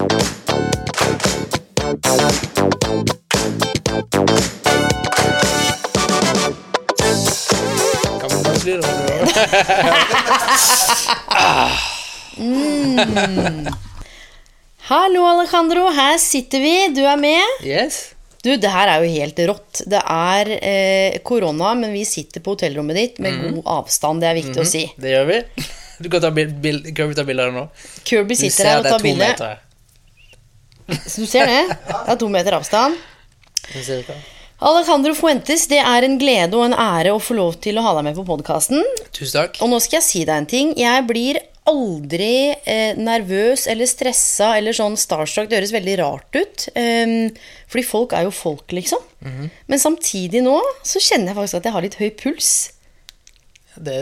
Hallo, Alejandro. Her sitter vi. Du er med. Yes. Du, det her er jo helt rått. Det er eh, korona, men vi sitter på hotellrommet ditt med mm. god avstand. Det er viktig å si. Det gjør vi. Du kan ta bil, bil, kan bilde av det nå. Kirby sitter her og tar bilde. Så du ser det? Det er to meter avstand. Alejandro Fuentes, det er en glede og en ære å få lov til å ha deg med på podkasten. Tusen takk. Og nå skal jeg si deg en ting. Jeg blir aldri eh, nervøs eller stressa eller sånn starstruck. Det høres veldig rart ut. Um, fordi folk er jo folk, liksom. Mhm. Men samtidig nå så kjenner jeg faktisk at jeg har litt høy puls. Det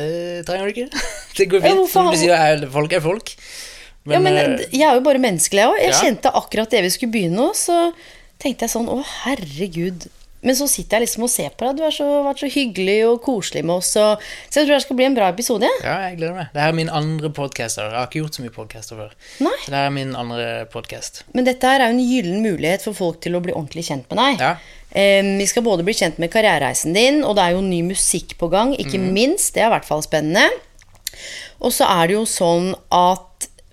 trenger du ikke. Det går Ja, fint. hvorfor Som du sier, er- folk er folk. Ja, men eh, Jeg er jo bare menneskelig, jeg òg. Jeg ja. kjente akkurat det vi skulle begynne nå, så tenkte jeg sånn Å, herregud. Men så sitter jeg liksom og ser på deg. Du har vært så hyggelig og koselig med oss. Og, så jeg tror det skal bli en bra episode. Ja, jeg gleder meg. Det her er min andre podkast. Jeg har ikke gjort så mye podkaster før. Nei. Så det er min andre podkast. Men dette her er jo en gyllen mulighet for folk til å bli ordentlig kjent med deg. Ja. Um, vi skal både bli kjent med karrierereisen din, og det er jo ny musikk på gang, ikke minst. Det er i hvert fall spennende. Og så er det jo sånn at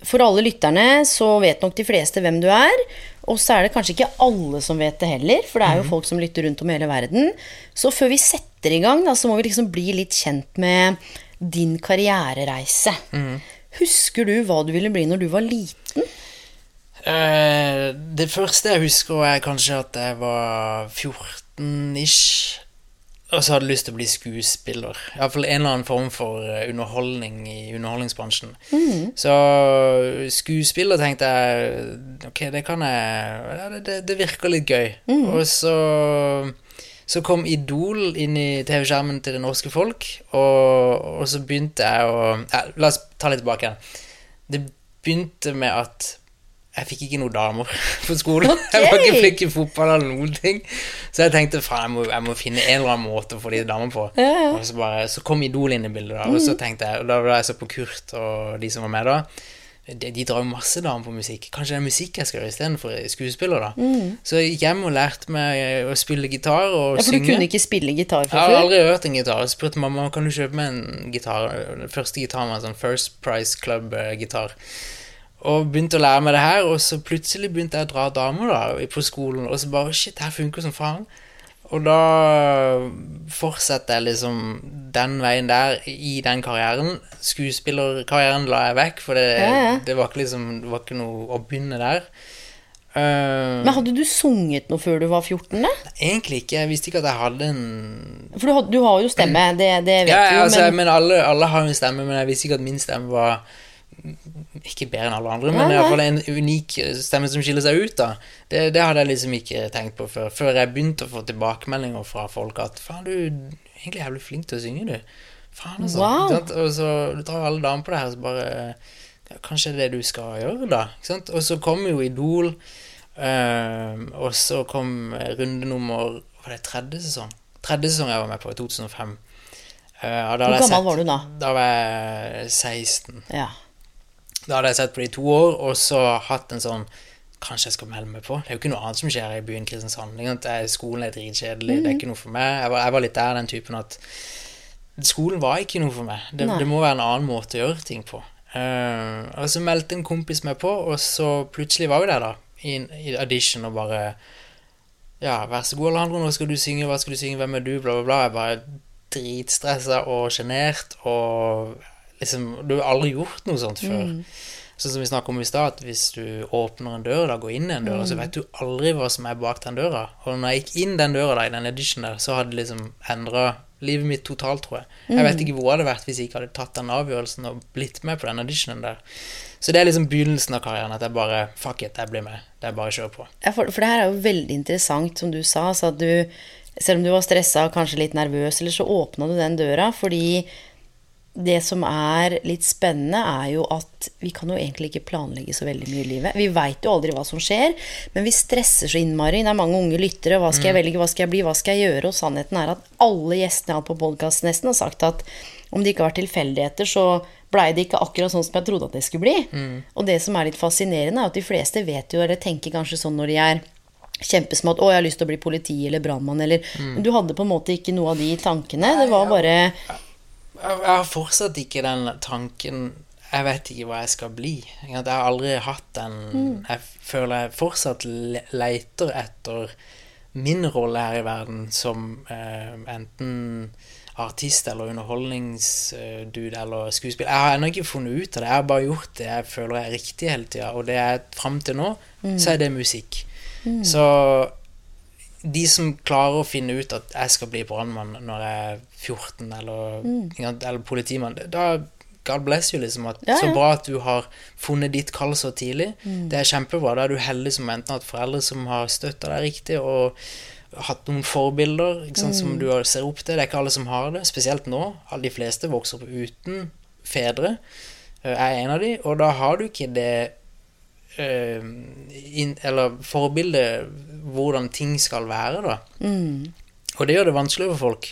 for alle lytterne så vet nok de fleste hvem du er. Og så er det kanskje ikke alle som vet det heller, for det er jo folk som lytter rundt om i hele verden. Så før vi setter i gang, da, så må vi liksom bli litt kjent med din karrierereise. Husker du hva du ville bli når du var liten? Eh, det første jeg husker, er kanskje at jeg var 14-ish. Og så hadde jeg lyst til å bli skuespiller. Iallfall en eller annen form for eh, underholdning i underholdningsbransjen. Så skuespiller tenkte jeg Ok, det kan jeg ja, det, det, det virker litt gøy. Og så så kom Idol inn i TV-skjermen til det norske folk, og, og så begynte jeg å ja, La oss ta litt tilbake igjen. Det begynte med at jeg fikk ikke noen damer på skolen. Jeg var ikke flink i fotball eller noen ting. Så jeg tenkte faen, jeg jeg må finne en eller annen måte å få de damene på. Og så, bare, så kom Idol inn i bildet, da. Og så tenkte jeg, da var jeg så på Kurt og de som var med da de, de drar jo masse damer på musikk. Kanskje det er musikk jeg skal gjøre istedenfor skuespiller, da. Så jeg gikk hjem og lærte meg å spille gitar og Ja, For du synge. kunne ikke spille gitar Jeg har aldri hørt en gitar. Jeg spurte mamma kan du kjøpe meg en gitar. Den første gitaren var en sånn First Price Club-gitar. Og begynte å lære meg det her, og så plutselig begynte jeg å dra damer da, på skolen. Og så bare Shit, her funker som faen. Og da fortsetter jeg liksom den veien der i den karrieren. Skuespillerkarrieren la jeg vekk, for det, Ja, ja. det var ikke liksom Det var ikke noe å begynne der. Uh, Men hadde du sunget noe før du var 14? da? egentlig ikke. Jeg visste ikke at jeg hadde en For du, har- du har jo stemme, det, det vet Ja, du jo, altså, men men alle, alle har jo en stemme, men jeg visste ikke at min stemme var ikke bedre enn alle andre, men Nei, i hvert fall nei. en unik stemme som skiller seg ut. da Det, det hadde jeg liksom ikke tenkt på før Før jeg begynte å få tilbakemeldinger fra folk at faen, du er egentlig jævlig flink til å synge, du. Faen, altså. Wow. Og så du drar alle damer på det her, så bare ja, Kanskje det er det du skal gjøre, da. Og så kom jo Idol, øh, og så kom runde nummer Var det tredje sesong? Tredje sesong jeg var med på, i 2005. Eh, Hvor gammel sett- var du da? Da var jeg 16. ja. Da hadde jeg sett på det i to år, og så hatt en sånn Kanskje jeg skal melde meg på? Det er jo ikke noe annet som skjer i byen Kristiansand. Skolen er dritkjedelig, det er ikke noe for meg. Jeg var, jeg var litt der, den typen at Skolen var ikke noe for meg. Det, det må være en annen måte å gjøre ting på. Uh, og så meldte en kompis meg på, og så plutselig var vi der, da, i, i audition, og bare Ja, vær så god, Alejandro, nå skal du synge, hva skal du synge, hvem er du, bla, bla, bla. Jeg bare dritstressa og sjenert, og liksom Du har aldri gjort noe sånt før. Sånn som vi snakket om i stad, at hvis du åpner en dør, da går inn i en dør, så vet du aldri hva som er bak den døra. Og når jeg gikk inn den døra da, i den edition der, så hadde det liksom endra livet mitt totalt, tror jeg. Jeg vet ikke hvor det hadde vært hvis jeg ikke hadde tatt den avgjørelsen og blitt med på den auditionen der. Så det er liksom begynnelsen av karrieren, at jeg bare Fuck it, jeg blir med. Det er bare å kjøre på. Ja, for, for det her er jo veldig interessant, som du sa. Så at du, selv om du var stressa og kanskje litt nervøs, eller så åpna du den døra. Fordi det som er litt spennende, er jo at vi kan jo egentlig ikke planlegge så veldig mye i livet. Vi veit jo aldri hva som skjer, men vi stresser så innmari. Det er mange unge lyttere. Hva skal jeg velge, hva skal jeg bli, hva skal jeg gjøre? Og sannheten er at alle gjestene jeg har hatt på podkast nesten, har sagt at om det ikke var tilfeldigheter, så blei det ikke akkurat sånn som jeg trodde at det skulle bli. Og det som er litt fascinerende, er at de fleste vet jo, eller tenker kanskje sånn når de er kjempesmå at 'Å, jeg har lyst til å bli politi eller brannmann', eller Men du hadde på en måte ikke noe av de tankene. Det var bare Jeg jeg har fortsatt ikke den tanken Jeg vet ikke hva jeg skal bli. Jeg har aldri hatt den Jeg føler jeg fortsatt leiter etter min rolle her i verden som eh, enten artist eller underholdningsdude eller skuespiller. Jeg har ennå ikke funnet ut av det. Jeg har bare gjort det jeg føler er riktig hele tida, og det er fram til nå, så er det musikk. Så de som klarer å finne ut at jeg skal bli brannmann når jeg er 14, eller, mm. eller politimann, da God bless you, liksom. At, Ja, Så bra at du har funnet ditt kall så tidlig. Det er kjempebra. Da er du heldig som enten har hatt foreldre som har støtta deg riktig, og hatt noen forbilder sant, som du ser opp til. Det er ikke alle som har det, spesielt nå. Alle de fleste vokser opp uten fedre. Eh, Jeg er en av de, og da har du ikke det eh, in, Eller forbilde hvordan ting skal være, da. Og det gjør det vanskelig for folk.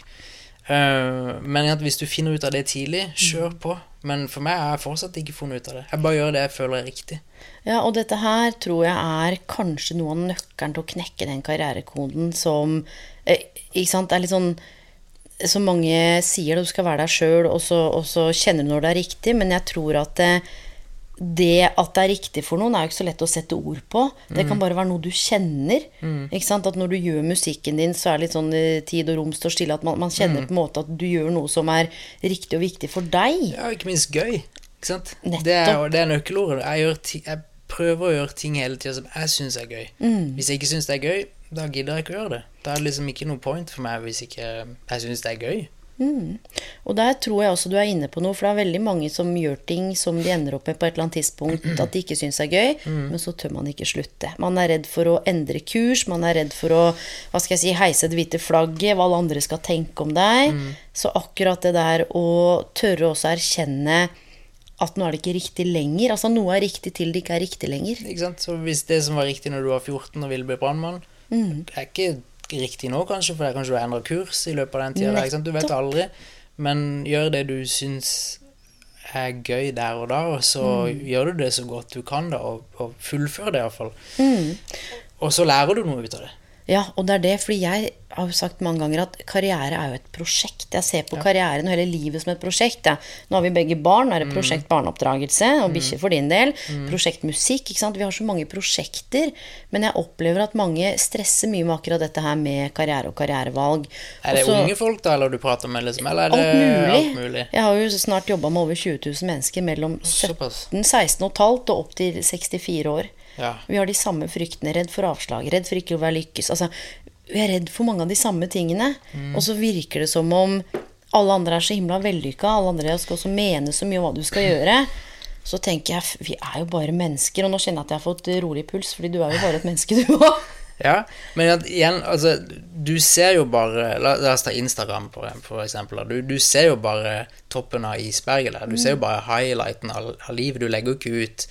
Uh, men hvis du finner ut av det tidlig, kjør på. Men for meg har jeg fortsatt ikke funnet ut av det. Jeg bare gjør det jeg føler er riktig. Ja, og dette her tror jeg er kanskje noe av nøkkelen til å knekke den karrierekoden som eh, Ikke sant, det er litt sånn Som mange sier, du skal være deg sjøl, og, og så kjenner du når det er riktig, men jeg tror at det, det at det er riktig for noen, er jo ikke så lett å sette ord på. Det kan bare være noe du kjenner. Sant? At når du gjør musikken din, så er det litt sånn eh, tid og rom står stille. At man, man kjenner på en måte at du gjør noe som er riktig og viktig for deg. Ja, ikke minst gøy. Ikke sant? Nettopp. Det er, det er nøkkelordet. Jeg, jeg prøver å gjøre ting hele tida som jeg syns er gøy. Hvis jeg ikke syns det er gøy, da gidder jeg ikke å gjøre det. Da er det liksom ikke noe point for meg hvis ikke jeg syns det er gøy. Og der tror jeg også du er inne på noe, for det er veldig mange som gjør ting som de ender opp med på et eller annet tidspunkt at de ikke syns er gøy, men så tør man ikke slutte. Man er redd for å endre kurs, man er redd for å hva skal jeg si, heise det hvite flagget, hva alle andre skal tenke om deg. Så akkurat det der å tørre også erkjenne at nå er det ikke riktig lenger. Altså noe er riktig til det ikke er riktig lenger. Ikke sant? Så hvis det som var riktig når du var 14 og ville bli brannmann, det er ikke riktig nå, kanskje, for det kanskje du har endra kurs i løpet av den tida. Du vet aldri. Men gjør det du syns er gøy der og da, og så gjør du det så godt du kan, da, og, og fullfør det iallfall. Og så lærer du noe ut av det. Ja, og det er det, fordi jeg har jo sagt mange ganger at karriere er jo et prosjekt. Jeg ser på karrieren og hele livet som et prosjekt. Ja. Nå har vi begge barn, nå er det prosjekt barneoppdragelse, og bikkje for din del. Prosjekt musikk, ikke sant. Vi har så mange prosjekter. Men jeg opplever at mange stresser mye med akkurat dette her med karriere og karrierevalg. Er det Også, unge folk da, eller du prater med, liksom? Eller er det Alt mulig. alt mulig? Jeg har jo snart jobba med over 20 000 mennesker mellom 17, 16 og et halvt og opp til 64 år. Ja. Vi har de samme fryktene. Redd for avslag, redd for ikke å være lykkes. Altså, vi er redd for mange av de samme tingene. Mm. Og så virker det som om alle andre er så himla vellykka. Alle andre skal også mene så mye om hva du skal gjøre. Så tenker jeg, vi er jo bare mennesker. Og nå kjenner jeg at jeg har fått rolig puls, fordi du er jo bare et menneske, du òg. Ja, men igjen, altså Du ser jo bare La, la oss ta Instagram, for, for eksempel. Du, du ser jo bare toppen av isberget der. Du ser jo bare highlighten av, av livet. Du legger jo ikke ut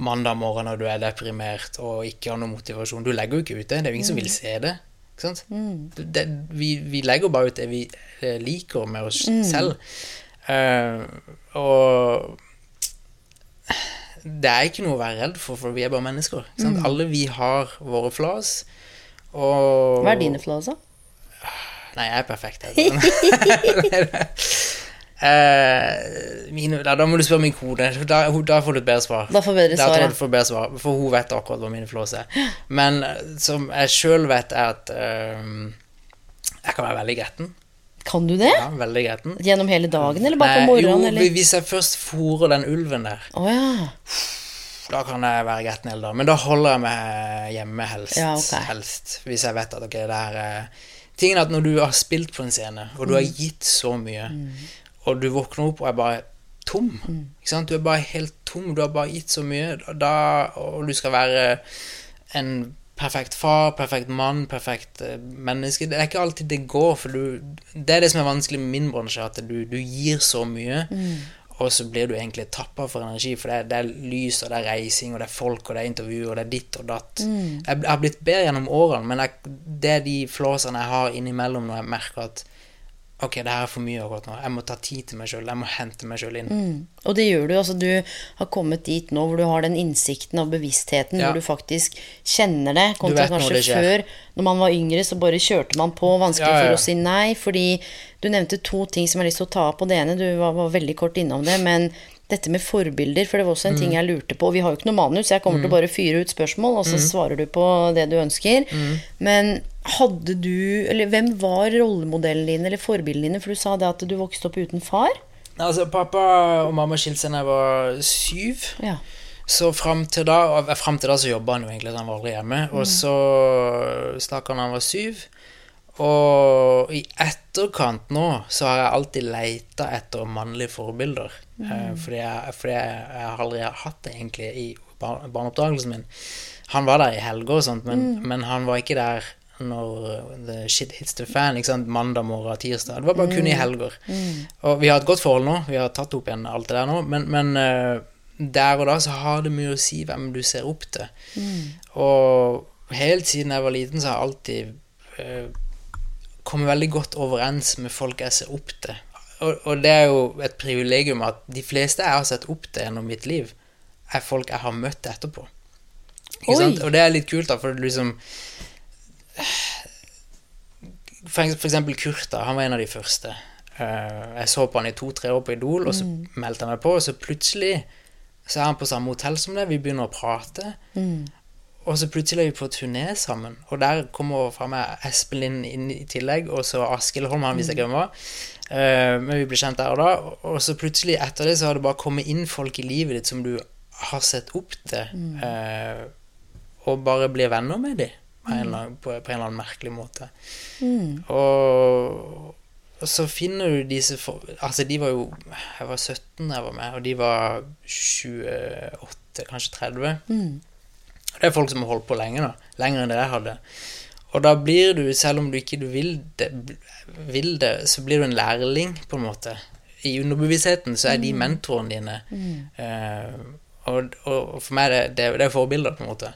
mandag morgen når du er deprimert og ikke har noen motivasjon. Du legger jo ikke ut det. Det er jo ingen som vil se det. Sant? Det, vi, vi legger bare ut det vi liker med oss selv. Uh, og det er ikke noe å være redd for, for vi er bare mennesker. Sant? Alle vi har våre flas. Og Hva er dine flaws, da? Nei, jeg er perfekt. Eh, mine, da, da må du spørre min kone. Da, da får du et bedre svar. Da får bedre svar, du får bedre svar, For hun vet akkurat hva mine flås er. Men eh, som jeg sjøl vet, er at eh, jeg kan være veldig gretten. Kan du det? Ja, veldig gretten. Gjennom hele dagen, eller bare på morgenen? jo, hvis jeg først fôrer den ulven der, oh, ja. da kan jeg være gretten hele dagen. Men da holder jeg meg hjemme helst. Ja, okay. helst. Hvis jeg vet at ok, det her er Tingen er at når du har spilt på en scene, og du har gitt så mye, og du våkner opp og er bare tom ikke sant? Du er bare helt tom, du har bare gitt så mye, da, og du skal være en perfekt far, perfekt mann, perfekt eh, menneske Det er ikke alltid det går, for du Det er det som er vanskelig med min bransje, at du, du gir så mye. Og så blir du egentlig tappa for energi, for det er, det er lys, og det er reising, og det er folk, og det er intervju, og det er ditt og datt. Jeg, jeg har blitt bedre gjennom årene, men jeg, det er de flåsene jeg har innimellom når jeg merker at Ok, det her er for mye akkurat nå. Jeg må ta tid til meg sjøl. Jeg må hente meg sjøl inn. Og det gjør du. altså Du har kommet dit nå hvor du har den innsikten og bevisstheten, Ja. hvor du faktisk kjenner det. Kontra kanskje det før, når man var yngre, så bare kjørte man på. Vanskelig ja, ja. for å si nei. Fordi du nevnte to ting som jeg har lyst til å ta opp. Og det ene, du var, var veldig kort innom det, men dette med forbilder, for det var også en Mm. ting jeg lurte på. Og vi har jo ikke noe manus, jeg kommer til å bare fyre ut spørsmål, og så Mm. svarer du på det du ønsker. Men hadde du Eller hvem var rollemodellen din, eller forbildene dine? For du sa det at du vokste opp uten far. Altså, pappa og mamma skilte seg da jeg var syv. Ja. Så fram til da og Frem til da så jobba han jo egentlig, han var aldri hjemme. Og så stakk han da han var syv. Og i etterkant nå så har jeg alltid leita etter mannlige forbilder. Eh, fordi jeg, fordi jeg, jeg har aldri hatt det egentlig i bar barneoppdragelsen min. Han var der i helger og sånt, men, men han var ikke der når the shit hits the fan. Ikke sant? Mandag morgen, tirsdag. Det var bare kun i helger. Og vi har et godt forhold nå. Vi har tatt opp igjen alt det der nå. Men, men eh, der og da så har det mye å si hvem du ser opp til. Og helt siden jeg var liten, så har jeg alltid eh, kommet veldig godt overens med folk jeg ser opp til. Og, og det er jo et privilegium at de fleste jeg har sett opp til gjennom mitt liv, er folk jeg har møtt etterpå. Ikke Oi. sant? Og det er litt kult, da, for liksom for, for eksempel Kurt, da, han var en av de første. Eh, jeg så på han i to-tre år på Idol, og så meldte han meg på, og så plutselig så er han på samme hotell som deg, vi begynner å prate. Og så plutselig er vi på turné sammen, og der kommer fra meg Espen Lind inn i tillegg, og så Askild Holm, hvis jeg glemmer. var. Eh, men vi ble kjent der og da, og så plutselig etter det så har det bare kommet inn folk i livet ditt som du har sett opp til, uh, og bare blir venner med dem på, en eller annen- på, på en eller annen merkelig måte. Og, og så finner du disse for, Altså, de var jo Jeg var 17 da jeg var med, og de var 28, kanskje 30. Det er folk som har holdt på lenge, da. Lenger enn det jeg hadde. Og da blir du, selv om du ikke vil det, vil det, så blir du en lærling, på en måte. I underbevisstheten så er de mentorene dine. Eh, og, og for meg det, det, det er forbilder, på en måte.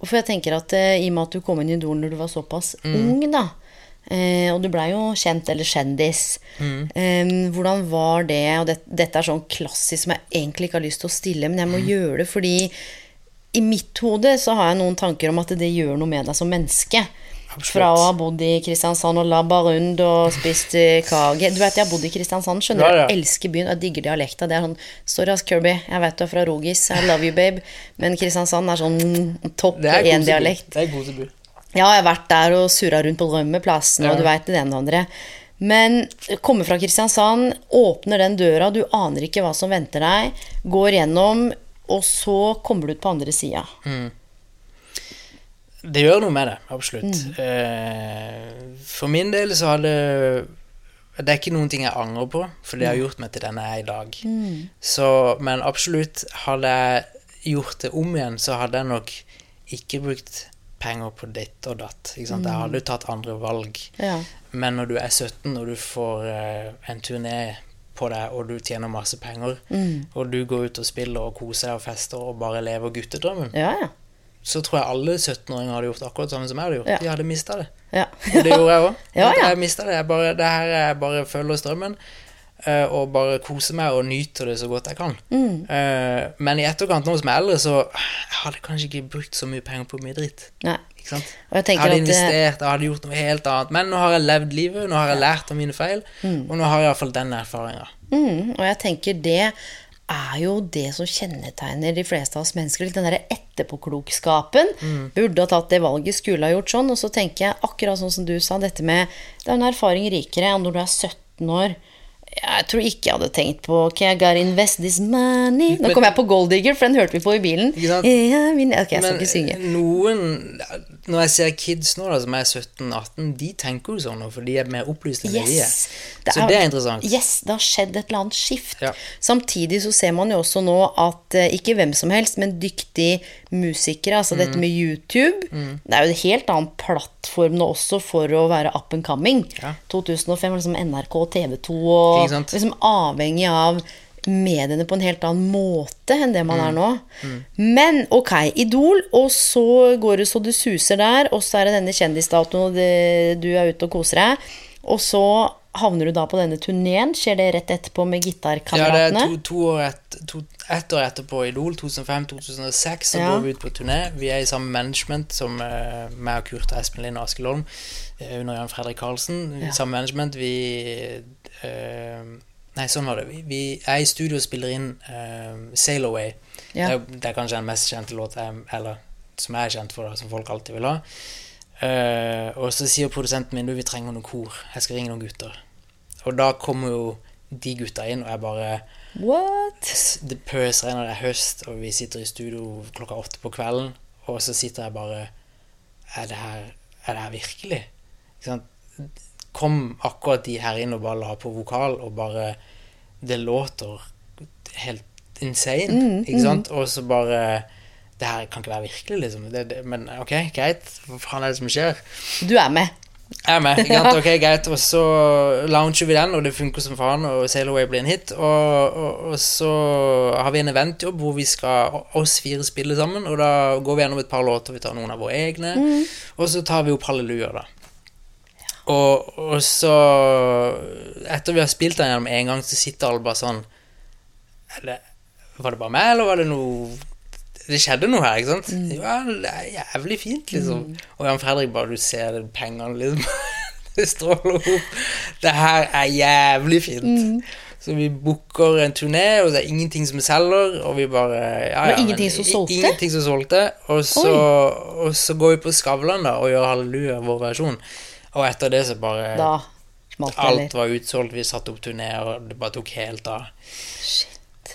For jeg tenker at eh, i og med at du kom inn i Idol når du var såpass ung, da, eh, og du blei jo kjent eller kjendis, eh, hvordan var det Og det, dette er sånn klassisk som jeg egentlig ikke har lyst til å stille, men jeg må gjøre det fordi i mitt hode så har jeg noen tanker om at det gjør noe med deg som menneske. Absolutt. Fra å ha bodd i Kristiansand og labba rundt og spist eh, kage Du vet, jeg har bodd i Kristiansand, skjønner du. ja. Jeg elsker byen, og jeg digger dialekta. Det er sånn Sorry, ass, Kirby, jeg vet du er fra Rogis, I love you, babe. Men Kristiansand er sånn topp én-dialekt. Det er koseby. Ja, jeg har vært der og surra rundt på Rømmeplassen, Ja. og du veit det ene og andre. Men kommer fra Kristiansand, åpner den døra, du aner ikke hva som venter deg, går gjennom, og så kommer du ut på andre sida. Det gjør noe med det, absolutt. Eh, for min del så hadde Det er ikke noen ting jeg angrer på, for det har gjort meg til den jeg er i dag. Så, men absolutt, hadde jeg gjort det om igjen, så hadde jeg nok ikke brukt penger på ditt og datt. Ikke sant? Jeg hadde jo tatt andre valg. Ja. Men når du er 17 og du får eh, en turné på deg, og du tjener masse penger, og du går ut og spiller og koser deg og fester og bare lever guttedrømmen, Ja, ja. så tror jeg alle 17-åringer hadde gjort akkurat samme som jeg hadde gjort. Ja. De hadde mista det. ja. Og det gjorde jeg òg. Jeg mista det. Jeg bare, det her er bare følger strømmen. eh, og bare koser meg og nyter det så godt jeg kan. Mm. Eh, men i etterkant, nå som jeg er eldre, så jeg hadde kanskje ikke brukt så mye penger på mye dritt. Nei. Ikke sant? Jeg hadde eh, investert, jeg hadde gjort noe helt annet. Men nå har jeg levd livet, nå har jeg lært av mine feil, og nå har jeg iallfall den erfaringa. Mm, og jeg tenker det er jo det som kjennetegner de fleste av oss mennesker. Den derre etterpåklokskapen. Burde ha tatt det valget, skulle ha gjort sånn. Og så tenker jeg akkurat sånn som du sa, dette med Det er en erfaring rikere enn når du er 17 år. Jeg tror ikke jeg hadde tenkt på Ok, I gotta invest this money Nå kom jeg på Gold Digger, for den hørte vi på i bilen. Yeah, min, ok, jeg skal ikke synge. noen, når jeg ser kids nå da, som er 17-18, de tenker jo sånn, for de er mer opplyste enn det vi er. Så det er interessant. Yes, det har skjedd et eller annet skift. Ja. Samtidig så ser man jo også nå at eh, ikke hvem som helst, men dyktige musikere, altså dette Mm. med YouTube Det er jo en helt annen plattform nå også for å være up and coming. Ja. 2005 var liksom NRK og TV 2 og liksom avhengig av mediene på en helt annen måte enn det Mm. man er nå. Men ok, Idol, og så går det så det suser der, og så er det denne kjendisdatoen, og det, du er ute og koser deg. Og så havner du da på denne turneen. Skjer det rett etterpå med Ja, det gitarkameratene? er to, to år et, to, ett år etterpå Idol, 2005-2006, så Ja. går vi ut på turné. Vi er i samme management som uh, meg og Kurt og Espen Lind og Askild Holm eh, under Jan Fredrik Karlsen. Ja. Samme management. Vi uh, Nei, sånn var det. Vi, vi er i studio og spiller inn uh, Sail Away. Ja. Det, er, det er kanskje den mest kjente låta eller, som jeg er kjent for, da, som folk alltid vil ha. Eh, og så sier produsenten min du, vi trenger noen kor. Jeg skal ringe noen gutter. Og da kommer jo de gutta inn, og jeg bare What? Det pøsregner, det er høst, og vi sitter i studio klokka åtte på kvelden, og så sitter jeg bare Er det her, er det her virkelig? Ikke sant? Kom akkurat de her inn og bare la på vokal, og bare Det låter helt insane, ikke sant? Og så bare Det her kan ikke være virkelig, liksom. Det, det, men ok, greit. Hva faen er det som skjer? Du er med. Jeg er med. ikke? Ok, greit. Og så launcher vi den, og det funker som faen, og Sail Away blir en hit. Og, og, og så har vi en eventjobb hvor vi skal oss fire spille sammen, og da går vi gjennom et par låter, vi tar noen av våre egne, og så tar vi opp Halleluja, da. Og, og så Etter vi har spilt den gjennom én gang, så sitter alle bare sånn det, Var det bare meg, eller var det noe Det skjedde noe her, ikke sant? Ja, det er jævlig fint, liksom. Og Jan Fredrik bare Du ser det, pengene, liksom. det stråler opp. Det her er jævlig fint. Så vi booker en turné, og det er ingenting som selger, og vi bare ja, Men ja, ingenting men som solgte? Ingenting som solgte. Og så, og så går vi på Skavlan da og gjør Halleluja, vår versjon. Og etter det så bare Da smalt Alt var utsolgt, vi satte opp turné, og det bare tok helt av.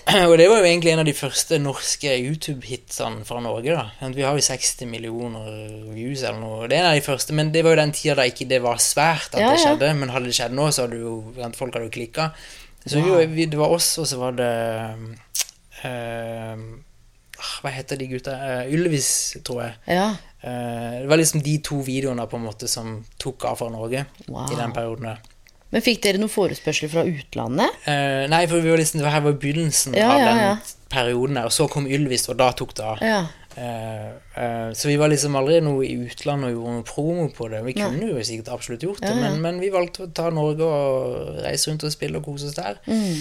Og det var jo egentlig en av de første norske YouTube-hitsene fra Norge. da Vi har jo 60 millioner views eller noe. Det er en av de første, men det var jo den tida da ikke det var svært at Ja, det ja. skjedde. Men hadde det skjedd nå, så hadde jo folk hadde jo klikka. Så wow. vi, det var oss, og så var det ah, Hva heter de gutta? Uh, Ylvis, tror jeg. Ja. Uh, det var liksom de to videoene på en måte som tok av fra Norge Wow. i den perioden. der Men fikk dere noen forespørsler fra utlandet? Uh, nei, for vi var liksom, det her var begynnelsen Ja, av ja, den ja. perioden der, og så kom Ylvis, og da tok det av. Ja. uh, eh, så vi var liksom aldri noe i utlandet og gjorde noe promo på det. Vi kunne jo sikkert absolutt gjort det. Men, men vi valgte å ta Norge og reise rundt og spille og kose oss der. Mm.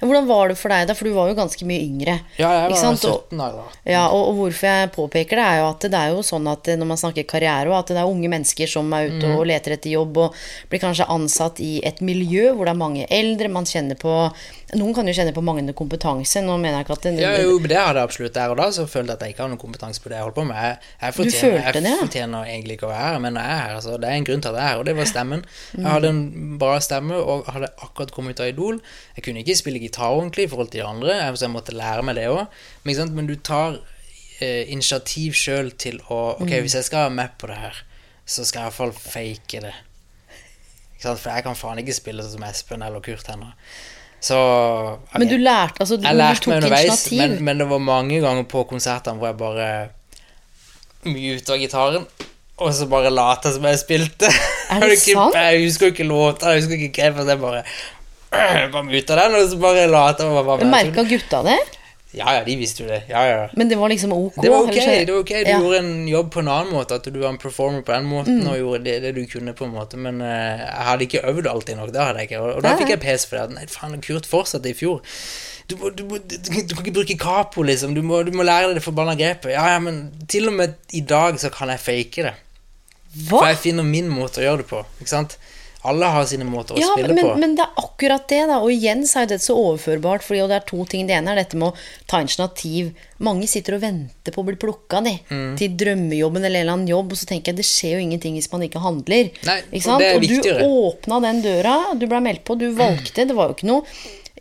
Hvordan var det for deg, da? For du var jo ganske mye yngre. Ja, jeg Ikke var sant? 17 da. da. Ja, og, og hvorfor jeg påpeker det, er jo at det er jo sånn at når man snakker karriere, og at det er unge mennesker som er ute Mm. og leter etter jobb, og blir kanskje ansatt i et miljø hvor det er mange eldre, man kjenner på Noen kan jo kjenne på manglende kompetanse. Nå mener jeg ikke at det, Ja, jo, det hadde jeg absolutt der og da, så følte jeg at jeg ikke har noen kompetanse på det jeg holdt på med. Jeg, jeg, fortjener, følte jeg det, ja? fortjener egentlig ikke å være her, men jeg er her. Altså, det er en grunn til at jeg er her, og det var stemmen. Jeg hadde en bra stemme og hadde akkurat kommet ut av Idol. Jeg kunne ikke spille gitar ordentlig i forhold til de andre, så jeg måtte lære meg det òg. Men, men du tar eh, initiativ sjøl til å Ok, hvis jeg skal være med på det her, så skal jeg iallfall fake det. For jeg kan faen ikke spille sånn som Espen eller Kurt ennå. Så okay. Men du lærte altså, du, Jeg lærte meg underveis, men, men det var mange ganger på konsertene hvor jeg bare muta gitaren, og så bare lata som jeg spilte. Er det sant? Jeg husker jo ikke låter, jeg husker ikke hva. jeg bare bare muta den, og så bare lata Merka gutta det? Ja, ja, de visste jo det. Ja, ja. Men det var liksom ok? Det var ok. det var ok Du Ja. gjorde en jobb på en annen måte. At du var en performer på den måten Mm. og gjorde det, det du kunne. på en måte Men uh, jeg hadde ikke øvd alltid nok. Det hadde jeg ikke Og, og da fikk jeg pes for det. Nei, faen, Kurt fortsatte i fjor. Du, må, du, må, du, du kan ikke bruke capo, liksom. Du må, du må lære deg det forbanna grepet. Ja, ja, men til og med i dag så kan jeg fake det. Hva? For jeg finner min måte å gjøre det på. Ikke sant? Alle har sine måter å Ja, spille men, på. men det er akkurat det, da. Og igjen så er jo dette så overførbart, fordi og det er to ting. Det ene er dette med å ta initiativ. Mange sitter og venter på å bli plukka de, Mm. til drømmejobben eller en eller annen jobb, og så tenker jeg det skjer jo ingenting hvis man ikke handler. Nei, ikke sant? det og du åpna den døra, du ble meldt på, du valgte. Det var jo ikke noe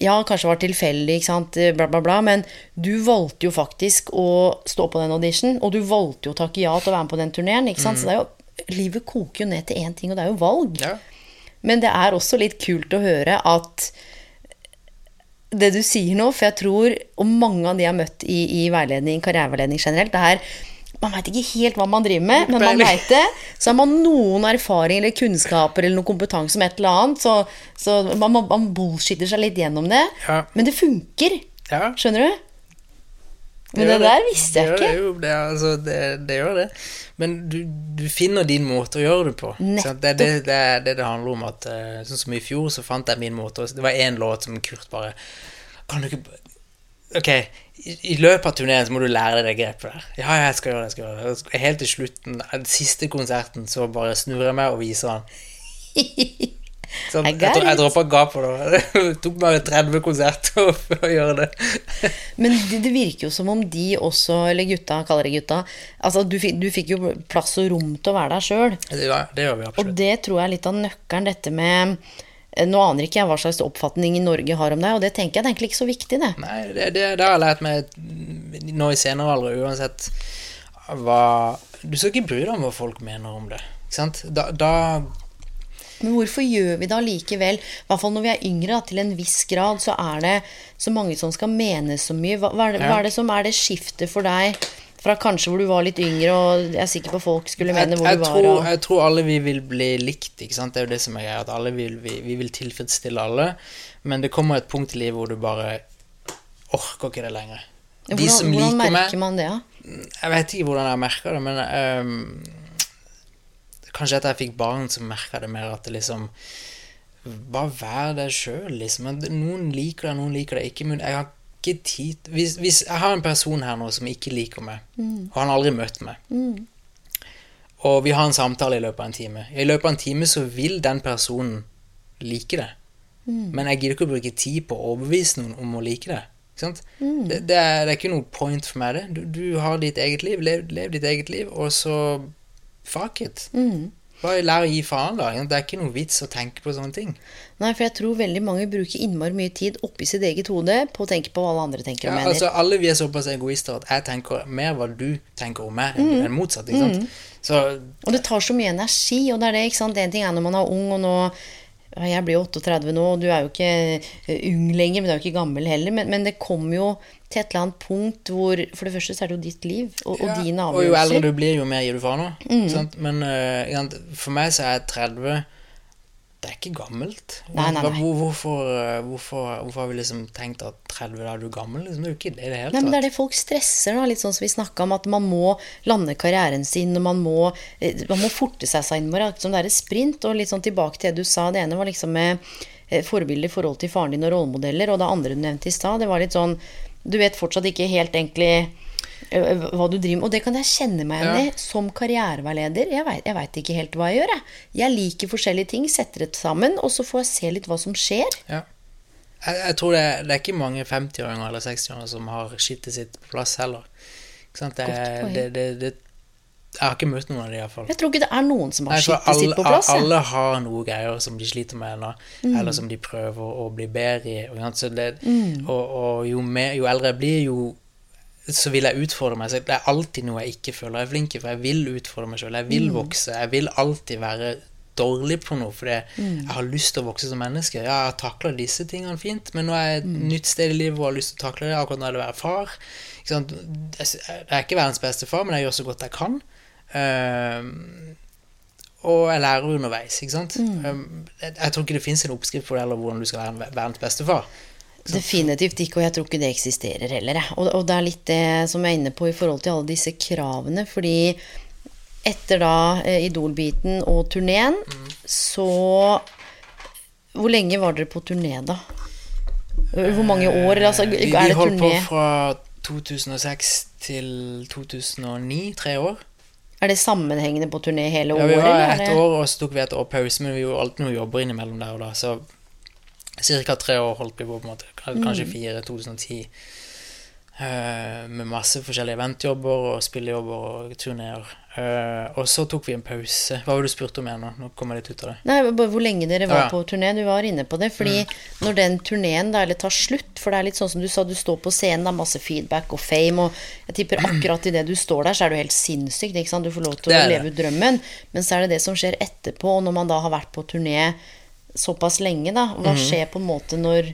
Ja, kanskje det var tilfeldig, ikke sant, bla, bla, bla, men du valgte jo faktisk å stå på den audition, og du valgte jo å takke ja til å være med på den turneen, ikke sant, så det er jo Livet koker jo ned til én ting, og det er jo valg. Ja. Men det er også litt kult å høre at det du sier nå, for jeg tror, og mange av de jeg har møtt i, i veiledning, karriereveiledning generelt, det er man veit ikke helt hva man driver med, men man veit det. Så har man noen erfaring eller kunnskaper eller noen kompetanse om et eller annet, så, så man, man, man bullshitter seg litt gjennom det. Ja. Men det funker. Ja. Skjønner du? Men det, det der visste jeg ikke. det, jo, det, altså, det, det gjør det. Men du, du finner din måte å gjøre det på. Det er det, det, er det det handler om. At, eh, sånn som i fjor, så fant jeg min måte. Det var én låt som Kurt bare Kan du ikke Ok, i, i løpet av turneen så må du lære deg det grepet der. Ja, ja, jeg skal gjøre det. jeg skal gjøre det. Helt til slutten, den siste konserten, så bare snur jeg meg og viser han. Sånn, jeg, dro- jeg droppa gapet da. Det tok meg 30 konserter for å gjøre det. Men det, det virker jo som om de også, eller gutta, kaller det gutta Altså, du, du fikk jo plass og rom til å være der sjøl. Ja, det gjør vi absolutt. Og det tror jeg er litt av nøkkelen, dette med eh, Nå aner ikke jeg hva slags oppfatning Norge har om deg, og det tenker jeg det er egentlig ikke så viktig, det. Nei, det, det, det har jeg lært meg nå i senere alder, uansett hva Du skal ikke bry deg om hva folk mener om det. Da, da Men hvorfor gjør vi det allikevel? I hvert fall når vi er yngre, da, til en viss grad, så er det så mange som skal mene så mye. Hva, hva, er, det, hva er det som er det skiftet for deg fra kanskje hvor du var litt yngre, og jeg er sikker på folk skulle mene hvor jeg, du var? tror, Og... jeg tror alle vi vil bli likt, ikke sant? Det er jo det som er greia, at alle vil, vi, vi vil tilfredsstille alle. Men det kommer et punkt i livet hvor du bare orker ikke det lenger. De Hvordan, som hvordan liker meg merker man det, da? Jeg vet ikke hvordan jeg merker det, men ehm, Kanskje etter jeg fikk barn, så merka jeg det mer at det liksom Bare vær deg sjøl, liksom. Noen liker deg, noen liker deg ikke. Men jeg har ikke tid hvis, hvis jeg har en person her nå som ikke liker meg, og han har aldri møtt meg, og vi har en samtale i løpet av en time I løpet av en time så vil den personen like det. Men jeg gidder ikke å bruke tid på å overbevise noen om å like det. Sant? Det, det, er, det er ikke noe point for meg, det. Du, du har ditt eget liv, lev, lev ditt eget liv, og så fuck it. Bare lær å gi faen, da. Det er ikke noe vits å tenke på sånne ting. Nei, for jeg tror veldig mange bruker innmari mye tid oppi sitt eget hode på å tenke på hva alle andre tenker og Ja, mener. altså, alle vi er såpass egoister at jeg tenker mer hva du tenker om meg, enn mm. motsatt. Ikke sant? Så Og det tar så mye energi, og det er det, ikke sant. En ting er når man er ung, og nå Jeg blir jo 38 nå, og du er jo ikke eh, ung lenger, men du er jo ikke gammel heller. Men, men det kommer jo til et eller annet punkt hvor For det første så er det jo ditt liv, og, og Ja, avgjørelser. Og jo eldre du blir, jo mer gir du faen òg. Mm. Men uh, for meg så er 30 Det er ikke gammelt. Nei, nei, nei. Hvor, hvorfor, eh, hvorfor, hvorfor har vi liksom tenkt at 30 da er du gammel? Liksom, det er jo ikke det i det hele men det er det folk stresser, da. Litt sånn som vi snakka om, at man må lande karrieren sin, og man må, eh, man må forte seg seg innmari. akkurat Som det er et sprint. Og litt sånn tilbake til det du sa. Det ene var liksom med eh, forbilder i forhold til faren din og rollemodeller, og det andre du nevnte i stad, det var litt sånn Du vet fortsatt ikke helt egentlig hva du driver med. Og det kan jeg kjenne meg igjen i som karriereveileder. Jeg vet, ikke helt hva jeg gjør, jeg. Jeg liker forskjellige ting, setter det sammen, og så får jeg se litt hva som skjer. Ja. Jeg, jeg tror det, det er ikke mange 50-åringer eller 60-åringer som har skittet sitt på plass heller. Det, det, jeg har ikke møtt noen av dem, iallfall. Jeg tror ikke det er noen som har skittet sitt på plass. jeg. alle har noe greier som de sliter med ennå, Mm. eller som de prøver å bli bedre i. Og, Mm. og, og jo, mer, jo eldre jeg blir, jo så vil jeg utfordre meg. selv. det er alltid noe jeg ikke føler jeg er flink i, for jeg vil utfordre meg sjøl. Jeg vil Mm. vokse. Jeg vil alltid være dårlig på noe, fordi Mm. jeg har lyst til å vokse som menneske. Ja, jeg har takla disse tingene fint, men nå er jeg et Mm. nytt sted i livet hvor jeg har lyst til å takle det. Akkurat nå er det å være far. Jeg jeg er ikke verdens beste far, men jeg gjør så godt jeg kan. Uh, og jeg lærer underveis, ikke sant. Mm. jeg, jeg tror ikke det fins en oppskrift på det, eller hvordan du skal være verdens beste far. Definitivt ikke, og jeg tror ikke det eksisterer heller. Og, og det er litt det som jeg er inne på i forhold til alle disse kravene, fordi etter da eh, Idol-biten og turneen, så Hvor lenge var dere på turné, da? Hvor mange år? Altså, Eh, vi, er vi det holdt på fra 2006 til 2009, tre år. Er det sammenhengende på turné hele Ja, året? vi var eller er år, og så tok vi et år pause, men vi gjorde alltid noen jobber innimellom der og da, så ca. tre år holdt vi på, på en måte. Kanskje Mm. fire, 2010. eh, med masse forskjellige eventjobber og spillejobber og turneer. Eh, og så tok vi en pause. Hva var det du spurte om igjen nå? Nå kommer jeg litt ut av det. Nei, bare hvor lenge dere var Ja. Mm. på turné. Du var inne på det. Fordi når den turneen tar slutt, for det er litt sånn som du sa, du står på scenen, det er masse feedback og fame, og jeg tipper akkurat idet du står der, så er du helt sinnssykt, ikke sant. Du får lov til å leve ut drømmen. Men så er det det som skjer etterpå, og når man da har vært på turné såpass lenge, da. Mm. Hva skjer på en måte når,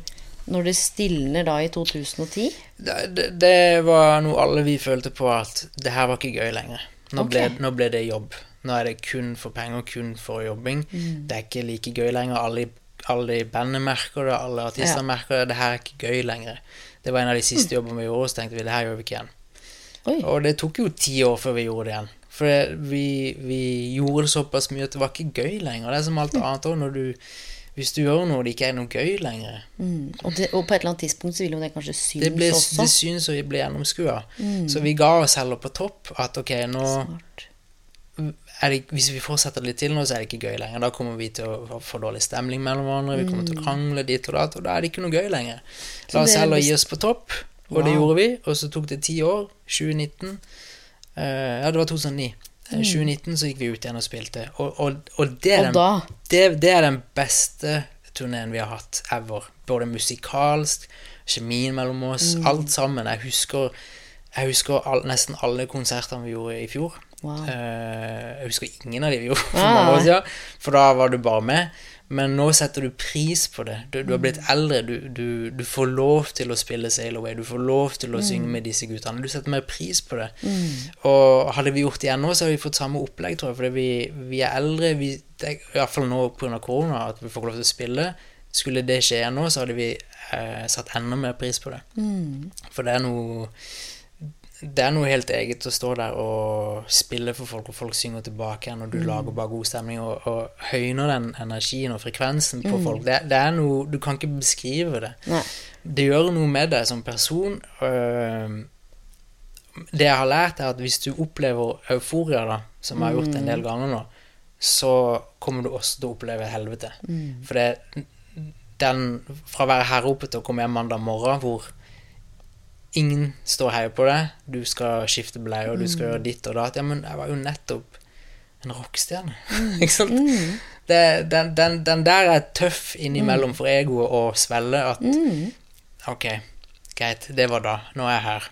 når det stilner da i 2010? Det, det, det var noe alle vi følte på at det her var ikke gøy lenger. Nå, okay. ble, nå ble det jobb. Nå er det kun for penger, kun for jobbing. Mm. Det er ikke like gøy lenger. Alle, alle i bandet merker det, alle artister Ja. merker det. Det her er ikke gøy lenger. Det var en av de siste jobbene vi gjorde, og så tenkte vi det her gjør vi ikke igjen. Oi. Og det tok jo ti år før vi gjorde det igjen. For vi, vi gjorde det såpass mye at det var ikke gøy lenger. Det er som alt annet òg, når du Hvis du gjør noe det ikke er noe gøy lenger, Mm. Og, det, og på et eller annet tidspunkt så vil jo det kanskje synes det, ble, også. det synes vi blir gjennomskua. Så vi ga oss heller på topp at ok, nå det, Hvis vi fortsetter litt til nå, så er det ikke gøy lenger. Da kommer vi til å få dårlig stemning mellom hverandre, vi kommer til å krangle dit og datt, og da er det ikke noe gøy lenger. La oss heller gi oss på topp, og det gjorde vi. Og så tok det ti år. 2019 eh, Ja, det var 2009. Eh, 2019 så gikk vi ut igjen og spilte, og, og, og det er den det, det er den beste turneen vi har hatt ever. Både musikalsk, kjemien mellom oss, Mm. alt sammen. Jeg husker, jeg husker all, nesten alle konsertene vi gjorde i fjor. Wow. Uh, jeg husker ingen av de vi gjorde for Ah. mange år siden, for da var du bare med. Men nå setter du pris på det. Du, du har blitt Mm. eldre. Du, du, du får lov til å spille Sail Away. Du får lov til Mm. å synge med disse guttene. Du setter mer pris på det. Og hadde vi gjort det igjen nå, så hadde vi fått samme opplegg, tror jeg. Fordi vi, vi er eldre. Vi, det I hvert fall nå pga. korona, at vi får lov til å spille. Skulle det skje igjen nå, så hadde vi eh, satt enda mer pris på det. Mm. For det er noe det er noe helt eget å stå der og spille for folk, og folk synger tilbake igjen, og du lager bare god stemning og, og høyner den energien og frekvensen på folk. Det, det er noe Du kan ikke beskrive det. Nei. Det gjør noe med deg som person. det jeg har lært, er at hvis du opplever euforia, da, som jeg har gjort en del ganger nå, så kommer du også til å oppleve helvete. For det den Fra å være her oppe til å komme hjem mandag morgen hvor ingen står og heier på deg, du skal skifte bleier, du skal gjøre ditt og datt Ja, men jeg var jo nettopp en rockestjerne. Ikke sant? Det, den, den, den der er tøff innimellom for egoet å svelge at Ok, greit, det var da. Nå er jeg her.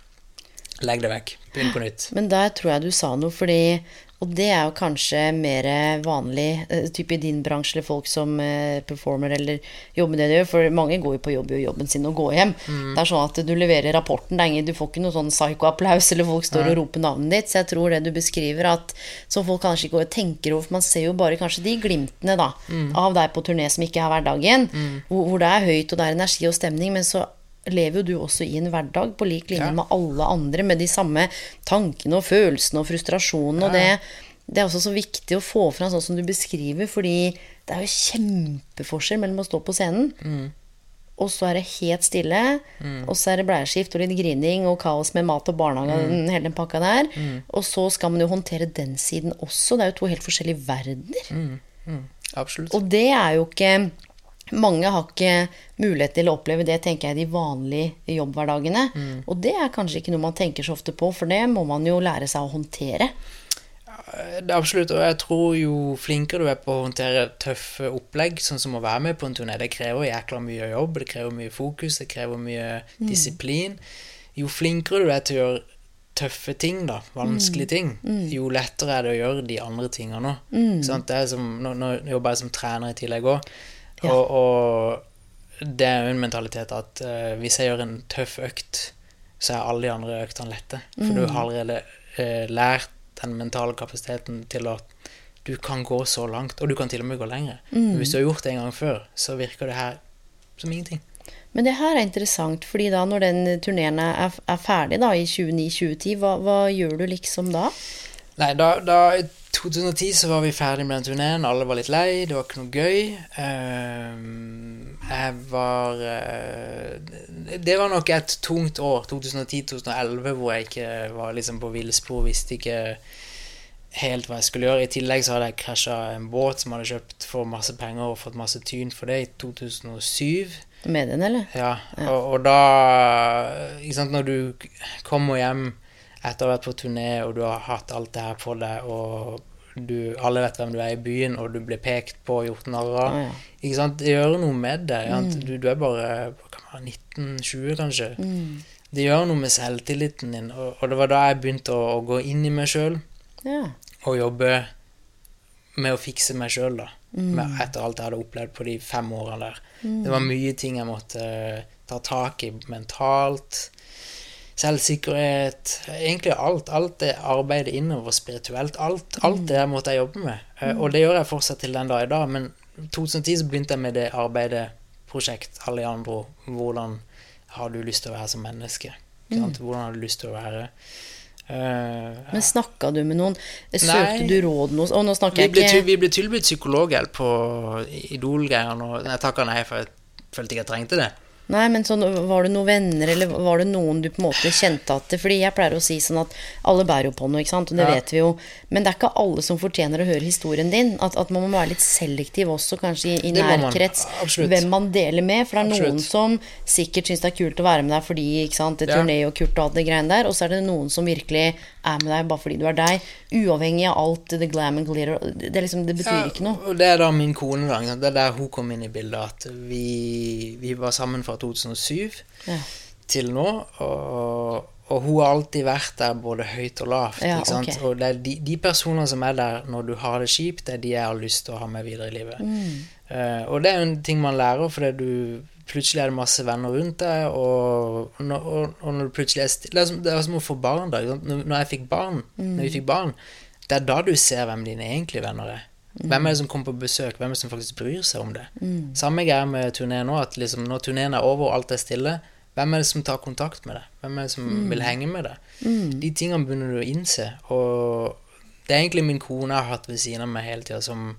Legg det vekk. Begynn på nytt. Men der tror jeg du sa noe, fordi Og det er jo kanskje mer vanlig, type typ i din bransje, eller folk som eh, performer eller jobber med det de gjør. For mange går jo på jobb, gjør jobben sin og går hjem. Det er sånn at du leverer rapporten, ingen, du får ikke noe sånn psyko-applaus, eller folk står og roper navnet ditt. Så jeg tror det du beskriver, at som folk kanskje ikke går og tenker over, for man ser jo bare kanskje de glimtene da, av deg på turné som ikke er hverdagen, hvor, hvor det er høyt, og det er energi og stemning, men så lever jo du også i en hverdag på lik linje Ja. med alle andre, med de samme tankene og følelsene og frustrasjonene. Og det, det er også så viktig å få fram sånn som du beskriver, fordi det er jo kjempeforskjell mellom å stå på scenen, og så er det helt stille, og så er det bleieskift og litt grining og kaos med mat og barnehage og mm. hele den pakka der. Og så skal man jo håndtere den siden også. Det er jo to helt forskjellige verdener. Absolutt. Og det er jo ikke Mange har ikke mulighet til å oppleve det, tenker jeg, de vanlige jobbhverdagene. Og det er kanskje ikke noe man tenker så ofte på, for det må man jo lære seg å håndtere. Det er absolutt, og jeg tror jo flinkere du er på å håndtere tøffe opplegg, sånn som å være med på en turné, det krever jækla mye jobb, det krever mye fokus, det krever mye disiplin. Jo flinkere du er til å gjøre tøffe ting, da, vanskelige ting, jo lettere er det å gjøre de andre tingene òg. Mm. Er nå, nå jobber jeg som trener i tillegg òg, Ja. og, og det er jo en mentalitet at uh, hvis jeg gjør en tøff økt, så er alle de andre øktene lette. For du har allerede uh, lært den mentale kapasiteten til at du kan gå så langt, og du kan til og med gå lenger. Men Hvis du har gjort det en gang før, så virker det her som ingenting. Men det her er interessant, fordi da når den turneen er, er ferdig da, i 2009-2010, hva, hva gjør du liksom da? Nei, da, da i 2010 så var vi ferdig med den turneen, alle var litt lei, det var ikke noe gøy. Ehm, jeg var eh, Det var nok et tungt år, 2010-2011, hvor jeg ikke var liksom på villspor, visste ikke helt hva jeg skulle gjøre. I tillegg så hadde jeg krasja en båt som hadde kjøpt for masse penger og fått masse tyn for det i 2007. Mediene, eller? Ja, og, og da ikke sant, Når du kommer hjem etter å ha vært på turné, og du har hatt alt det her på deg, og du, alle vet hvem du er i byen, og du blir pekt på og gjort narr av. Ikke sant? Det gjør noe med deg. Du, du er bare hva kan man være, 19-20, kanskje. Det gjør noe med selvtilliten din, og, og det var da jeg begynte å, å gå inn i meg sjøl Ja. og jobbe med å fikse meg sjøl, da. Med, etter alt jeg hadde opplevd på de fem årene der. Det var mye ting jeg måtte eh, ta tak i mentalt. Selvsikkerhet. Egentlig alt. Alt det arbeidet innover spirituelt. Alt, alt det der måtte jeg jobbe med. Eh, Og det gjør jeg fortsatt til den dag i dag. Men 2010 så begynte jeg med det arbeidet, prosjekt Alejandro. Hvordan har du lyst til å være som menneske? Sant? Hvordan har du lyst til å være? Eh, Men snakka du med noen? Nei. Søkte du råd noe Og nå snakker jeg ikke vi ble tilbudt psykologhjelp på Idol-greiene, og jeg takka nei, for jeg følte ikke jeg trengte det. Nei, men sånn, var det noen venner, eller var det noen du på en måte kjente at Fordi jeg pleier å si sånn at alle bærer jo på noe, ikke sant, og det Ja. vet vi jo. Men det er ikke alle som fortjener å høre historien din. At, at man må være litt selektiv også, kanskje i, i nærkrets. man. Hvem man deler med. For det er noen som sikkert syns det er kult å være med deg fordi ikke sant, det er turné og kult og alt det greiene der. Og så er det noen som virkelig er med deg bare fordi du er deg. Uavhengig av alt det glam and glitter. Det, liksom, det betyr ikke noe. Og det er da min kone, da. Det er der hun kom inn i bildet. At vi, vi var sammen fra 2007 Ja. til nå. Og, og hun har alltid vært der både høyt og lavt. Ja, ikke sant? ok. Og det er de, de personene som er der når du har det kjipt, det er de jeg har lyst til å ha med videre i livet. Mm. Uh, og det er jo en ting man lærer, fordi du plutselig er det masse venner rundt deg, og, når- og, og når du plutselig er stille Det er som, det er som å få barn, da. Når, jeg fikk barn, når vi fikk barn, det er da du ser hvem dine egentlige venner er. Hvem er det som kommer på besøk? Hvem er det som faktisk bryr seg om det? Samme greie med turneen nå, at liksom når turneen er over og alt er stille, hvem er det som tar kontakt med deg? Hvem er det som vil henge med deg? De tingene begynner du å innse, og det er egentlig min kone jeg har hatt ved siden av meg hele tida, som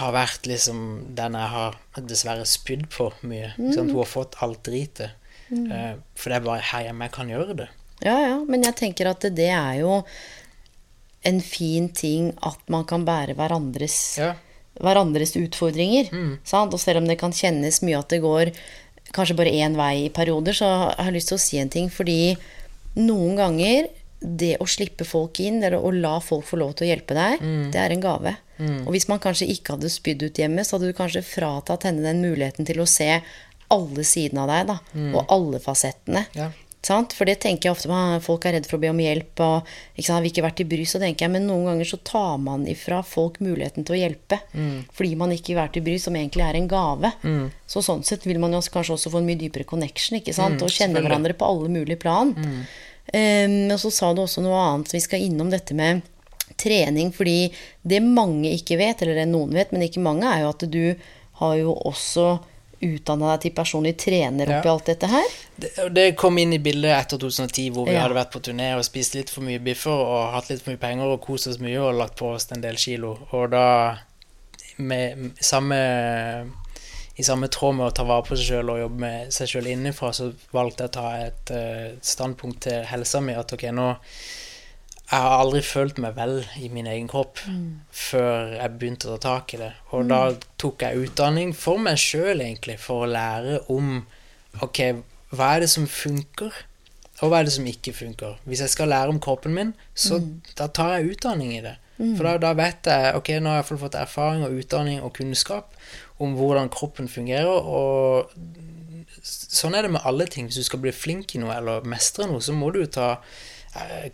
har vært liksom den jeg har dessverre spydd på mye. ikke? Hun har fått alt dritet. Eh, for det er bare her hjemme jeg kan gjøre det. Ja, ja, men jeg tenker at det, det er jo en fin ting at man kan bære hverandres, Ja. hverandres utfordringer. Sant? Og selv om det kan kjennes mye at det går kanskje bare én vei i perioder, så har jeg lyst til å si en ting. Fordi noen ganger det å slippe folk inn, eller å la folk få lov til å hjelpe deg, det er en gave. Og hvis man kanskje ikke hadde spydd ut hjemme, så hadde du kanskje fratatt henne den muligheten til å se alle sidene av deg, da. Og alle fasettene. Ja. Sant? For det tenker jeg ofte «Ah, Folk er redd for å be om hjelp. Og, ikke har vi ikke vært i bry, så tenker jeg, Men noen ganger så tar man ifra folk muligheten til å hjelpe. Fordi man ikke har vært i bry, som egentlig er en gave. Så sånn sett vil man jo kanskje også få en mye dypere connection. ikke sant? Og kjenne hverandre på alle mulige plan. Um, Men så sa du også noe annet. Vi skal innom dette med trening. Fordi det mange ikke vet, eller det noen vet, men ikke mange, er jo at du har jo også utdanna deg til personlig trener oppi Ja. alt dette her. Det, det kom inn i bildet etter 2010, hvor vi Ja. hadde vært på turné og spist litt for mye biffer og hatt litt for mye penger og kost oss mye og lagt på oss en del kilo. Og da, med samme i samme tråd med å ta vare på seg sjøl og jobbe med seg sjøl innenfra, så valgte jeg å ta et uh, standpunkt til helsa mi at ok, nå Jeg har aldri følt meg vel i min egen kropp før jeg begynte å ta tak i det. Og da tok jeg utdanning for meg sjøl, egentlig, for å lære om Ok, hva er det som funker, og hva er det som ikke funker? Hvis jeg skal lære om kroppen min, så da tar jeg utdanning i det. For da, da vet jeg Ok, nå har jeg fått erfaring og utdanning og kunnskap om hvordan kroppen fungerer, og sånn er det med alle ting. Hvis du skal bli flink i noe eller mestre noe, så må du ta eh,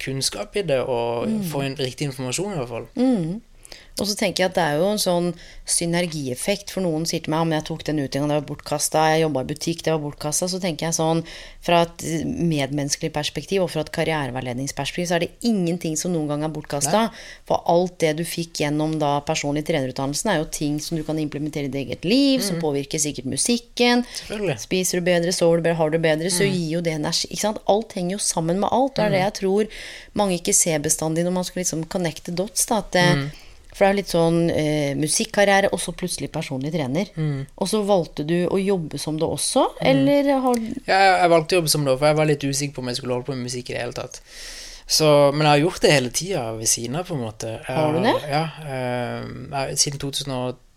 kunnskap i det og få en riktig informasjon, i hvert fall. Mm. Og så tenker jeg at det er jo en sånn synergieffekt. For noen sier til meg om jeg tok den utdanninga, det var bortkasta, jeg jobba i butikk, det var bortkasta. Så tenker jeg sånn fra et medmenneskelig perspektiv og fra et karriereveiledningsperspektiv, så er det ingenting som noen gang er bortkasta. For alt det du fikk gjennom da personlig trenerutdannelsen, er jo ting som du kan implementere i ditt eget liv, som påvirker sikkert musikken. Spiser du bedre, sover du bedre, har du bedre, så gir jo det energi. Ikke sant? Alt henger jo sammen med alt. Det er det jeg tror mange ikke ser bestandig når man skal liksom connecte dots. Da, at det, For det er jo litt sånn eh, musikkarriere, og så plutselig personlig trener. Og så valgte du å jobbe som det også, eller har Ja, jeg, valgte å jobbe som det, for jeg var litt usikker på om jeg skulle holde på med musikk i det hele tatt. Så, men jeg har gjort det hele tida ved siden av, på en måte. Jeg, Har du det? Ja. eh, jeg, siden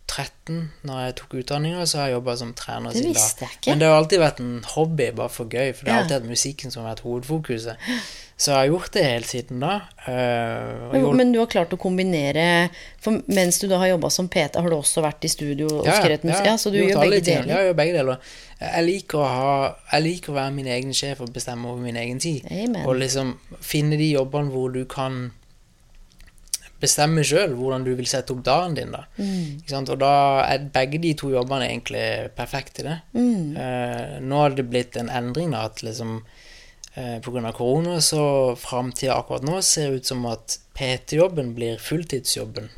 13, når jeg tok utdanninga, så har jeg jobba som trener siden da. jeg ikke. Men det har alltid vært en hobby, bare for gøy, for det har alltid vært musikken som har vært hovedfokuset. Så jeg har gjort det helt siden da. eh, gjort- Men du har klart å kombinere For mens du da har jobba som PT, har du også vært i studio og skrevet musikk? Ja, så du gjør begge deler? Ja, jeg gjør begge deler. Jeg liker ha Jeg liker å være min egen sjef og bestemme over min egen tid. Amen. Og liksom finne de jobbene hvor du kan bestemme sjøl hvordan du vil sette opp dagen din, da. Mm. Ikke sant? Og da er begge de to jobbene egentlig perfekte i det. Mm. Uh, nå har det blitt en endring, da, at liksom eh, av korona, så framtida akkurat nå ser ut som at PT-jobben blir fulltidsjobben,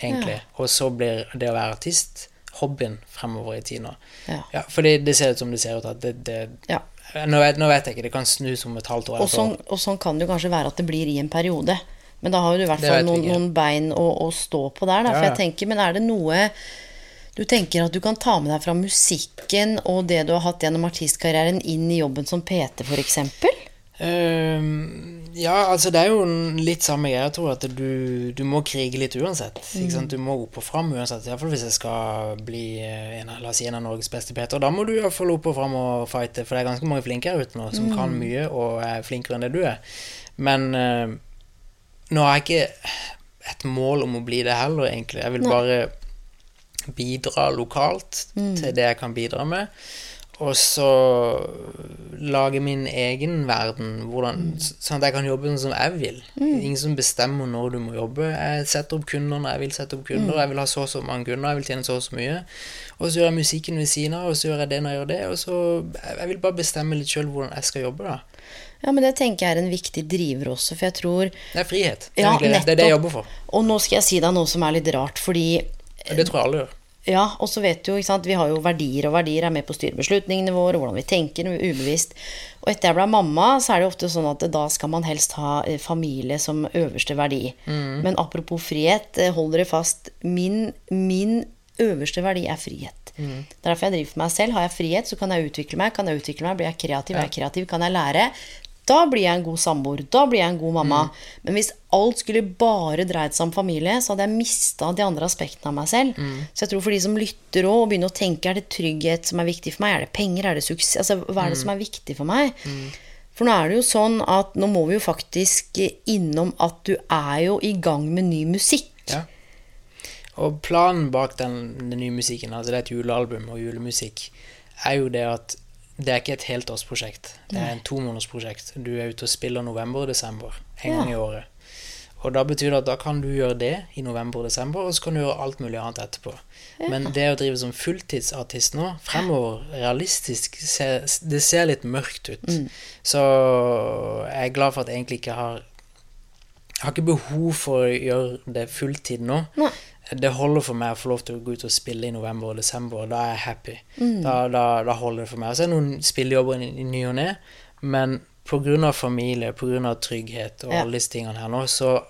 egentlig. Og så blir det å være artist hobbyen fremover i tid nå. Ja. Ja, fordi det ser ut som det ser ut at det, det Ja. nå, vet, nå vet jeg ikke, det kan snus om et halvt år. Og sånn, og sånn kan det jo kanskje være at det blir i en periode. Men da har du i hvert fall noen, noen bein å, å stå på der. Da. For Ja, ja. jeg tenker, Men er det noe du tenker at du kan ta med deg fra musikken og det du har hatt gjennom artistkarrieren, inn i jobben som PT, f.eks.? Uh, ja, altså det er jo litt samme greie. Jeg tror at du, du må krige litt uansett. Mm. Du må opp og fram uansett. Iallfall hvis jeg skal bli eh, en, la oss si, en av Norges beste Peter. Da må du iallfall opp og fram og fighte, for det er ganske mange flinke her ute nå som Mm. kan mye og er flinkere enn det du er. Men uh, nå har jeg ikke et mål om å bli det heller, egentlig. Jeg vil bare bidra lokalt Mm. til det jeg kan bidra med. Og så lage min egen verden, hvordan, sånn at jeg kan jobbe sånn som jeg vil. Ingen som bestemmer når du må jobbe. Jeg setter opp kunder når jeg vil sette opp kunder. Jeg vil ha så og så mange kunder, jeg vil tjene så og så mye. Og så gjør jeg musikken ved siden av, og så gjør jeg det når jeg gjør det. Og så Jeg vil bare bestemme litt sjøl hvordan jeg skal jobbe, da. Ja, men det tenker jeg er en viktig driver også, for jeg tror Det er frihet. Det er, Ja, det. det er det jeg jobber for. Og nå skal jeg si deg noe som er litt rart, fordi det tror jeg alle gjør. Ja, og så vet du jo, ikke sant, vi har jo verdier, og verdier er med på å styre beslutningene våre, hvordan vi tenker, ubevisst. Og etter jeg ble mamma, så er det jo ofte sånn at da skal man helst ha eh, familie som øverste verdi. Men apropos frihet, eh, hold dere fast, min, min øverste verdi er frihet. Det er derfor jeg driver for meg selv. Har jeg frihet, så kan jeg utvikle meg. Kan jeg utvikle meg, blir jeg kreativ. Er jeg kreativ, kan jeg lære. Da blir jeg en god samboer. Da blir jeg en god mamma. Men hvis alt skulle bare dreid seg om familie, så hadde jeg mista de andre aspektene av meg selv. Så jeg tror for de som lytter òg, og begynner å tenke er det trygghet som er viktig for meg, er det penger, er det suksess Altså, hva er det som er viktig for meg? For nå er det jo sånn at nå må vi jo faktisk innom at du er jo i gang med ny musikk. Ja. Og planen bak den, den nye musikken, altså det er et julealbum og julemusikk, er jo det at det er ikke et helt årsprosjekt. Det er en tomånedersprosjekt. Du er ute og spiller november og desember en gang i året. Og da betyr det at da kan du gjøre det i november og desember, og så kan du gjøre alt mulig annet etterpå. Men det å drive som fulltidsartist nå, fremover, realistisk, det ser litt mørkt ut. Så jeg er glad for at jeg egentlig ikke har Jeg har ikke behov for å gjøre det fulltid nå. Nei. Det holder for meg å få lov til å gå ut og spille i november og desember, og da er jeg happy. Da, da, da holder det for meg. Og så er det noen spillejobber i, i ny og ne, men pga. familie, pga. trygghet og Ja. alle disse tingene her nå, så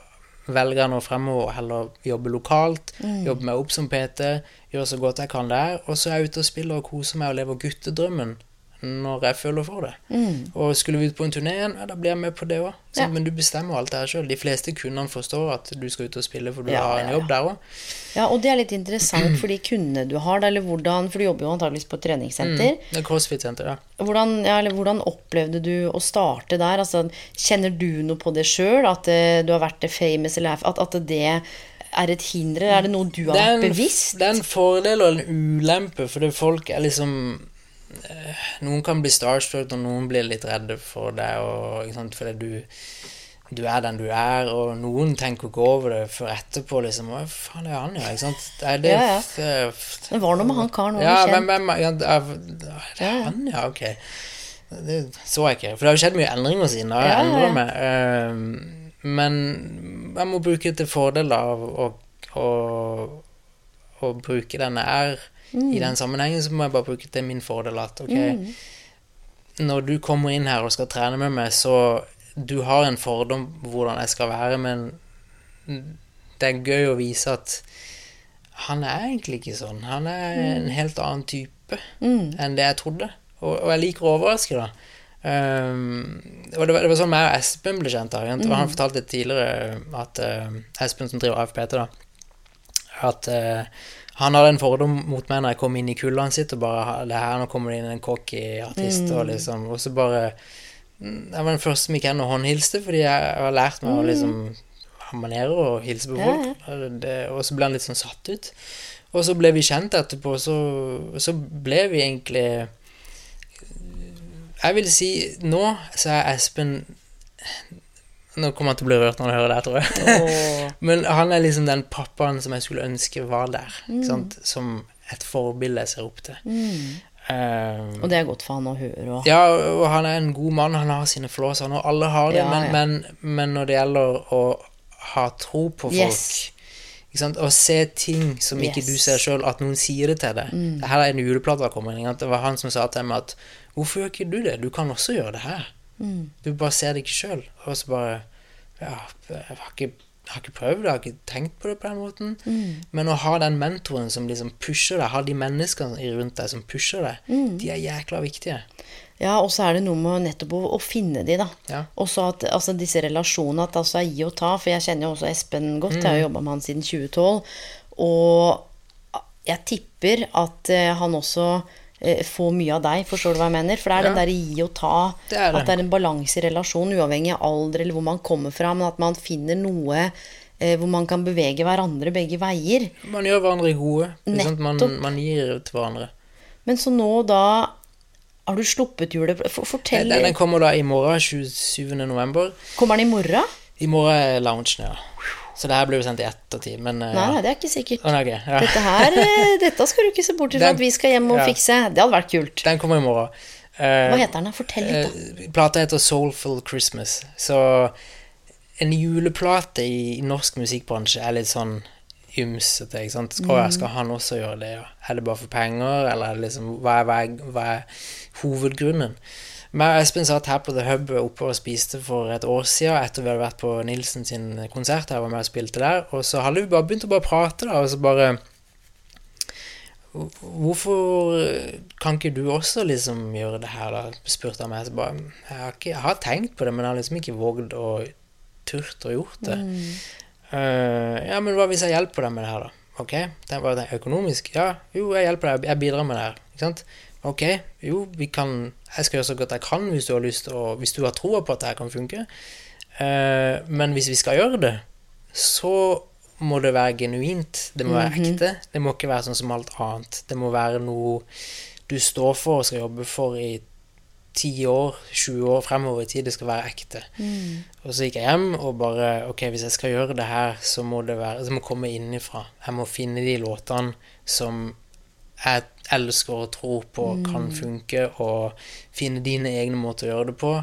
velger jeg nå fremover å heller jobbe lokalt, jobbe meg opp som PT, gjøre så godt jeg kan der, og så er jeg ute og spiller og koser meg og lever guttedrømmen når jeg føler for det. Og skulle vi ut på en turné igjen, ja, da blir jeg med på det òg. Ja. Men du bestemmer alt det her sjøl. De fleste kundene forstår at du skal ut og spille, for du Ja, har en jobb der òg. Ja, og det er litt interessant for de kundene du har, eller hvordan For du jobber jo antageligvis på et treningssenter. Det er CrossFit-senter, ja. Hvordan, ja, eller hvordan opplevde du å starte der? Altså, kjenner du noe på det sjøl? At uh, du har vært famous, eller at, at det er et hinder? Er det noe du har Det en, bevisst? det er en fordel og en ulempe, fordi folk er liksom Noen kan bli starstruck, og noen blir litt redde for deg, og, sant, fordi du du er den du er, og noen tenker ikke over det før etterpå. liksom, Hva faen er han, ja? ikke sant? Er det, Ja, ja. det- var noe med han karen Ja, ja, hvem, hvem ja, det er, han, ja, ok. Det så jeg ikke. For det har jo skjedd mye endringer siden. Da jeg Ja, meg. Ehm, men jeg må bruke det til fordel av å, å, å bruke den jeg er Mm. i den sammenhengen, så må jeg bare bruke til min fordel at ok, når du kommer inn her og skal trene med meg, så du har en fordom hvordan jeg skal være, men det er gøy å vise at han er egentlig ikke sånn. Han er en helt annen type enn det jeg trodde. Og, og jeg liker å overraske, da. Um, og det var, det var sånn meg og Espen ble kjent. da mm. Han fortalte tidligere at uh, Espen som driver AFPT, da at uh, Han hadde en fordom mot meg når jeg kom inn i kullet sitt, og bare Det her, nå kommer det inn en cocky artist, og liksom Og så bare mm, Jeg var den første som gikk hen og håndhilste, fordi jeg har lært meg å liksom ha manerer og hilse på folk. Og Det, og så ble han litt sånn satt ut. Og så ble vi kjent etterpå, så, så ble vi egentlig Jeg vil si nå så er Espen Nå kommer han til å bli rørt når han hører det, tror jeg. Oh. Men han er liksom den pappaen som jeg skulle ønske var der. Sant? Som et forbilde jeg ser opp til. Eh, Og det er godt for han å høre. Og. ja, og han er en god mann. Han har sine flåser, og alle har det. Ja, men, ja. Men, men når det gjelder å ha tro på folk Yes. Og se ting som ikke Yes. du ser sjøl, at noen sier det til deg. Mm. her er en juleplate. Det var han som sa til meg at Hvorfor gjør ikke du det? Du kan også gjøre det her. Du bare ser det ikke sjøl. Og så bare Ja, jeg har ikke, jeg har ikke prøvd det, jeg har ikke tenkt på det på den måten. Men å ha den mentoren som liksom pusher deg, ha de menneskene rundt deg som pusher deg, de er jækla viktige. Ja, og så er det noe med nettopp å, å finne de, da. Ja. Og så at altså, disse relasjonene, at det altså er gi og ta. For jeg kjenner jo også Espen godt, jeg har jo jobba med han siden 2012. Og jeg tipper at eh, han også eh, få mye av deg, forstår du hva jeg mener? For det er den Ja. derre gi og ta. Det det. At det er en balanse i relasjonen, uavhengig av alder eller hvor man kommer fra, men at man finner noe eh, hvor man kan bevege hverandre begge veier. Man gjør hverandre gode. ikke? Man, man gir til hverandre. Men så nå da har du sluppet julet Fortell. Den, den kommer da i morgen, 27. november. Kommer den i morgen? I morgen er loungen, ja. Så det her blir jo sendt i ettertid, men uh, Nei, det er ikke sikkert. Oh, nei, ok, ja. Dette her, eh, dette skal du ikke se bort fra at vi skal hjem og ja. fikse. Det hadde vært kult. Den kommer i morgen. Uh, Hva heter den? Fortell litt, da. Uh, plata heter Soulful Christmas. Så en juleplate i, norsk musikkbransje er litt sånn ymsete, ikke sant. Skal, Mm. skal han også gjøre det, ja? Er det bare for penger, eller er liksom Hva er, hva er, hva er hovedgrunnen? Men Espen satt her på The Hub oppe og spiste for et år siden, etter vi hadde vært på Nilsen sin konsert. Jeg var med og spilte der. Og så hadde vi bare begynt å bare prate, da, og så bare Hvorfor kan ikke du også liksom gjøre det her, da? spurte han meg. Så bare, jeg, har ikke, jeg har tenkt på det, men jeg har liksom ikke vågd å turt å gjort det. Eh, ja, men hva hvis jeg hjelper deg med det her, da? Ok, det var det økonomisk. Ja, jo, jeg hjelper deg, jeg bidrar med det her. Ikke sant? Ok, jo, vi kan Jeg skal gjøre så godt jeg kan hvis du har lyst, og hvis du har troa på at det her kan funke. Uh, men hvis vi skal gjøre det, så må det være genuint. Det må være ekte. Det må ikke være sånn som alt annet. Det må være noe du står for og skal jobbe for i ti år, 20 år fremover i tid. Det skal være ekte. Og så gikk jeg hjem og bare Ok, hvis jeg skal gjøre det her, så må det være så må komme innenfra. Jeg må finne de låtene som jeg elsker og tror på kan funke, og finne dine egne måter å gjøre det på.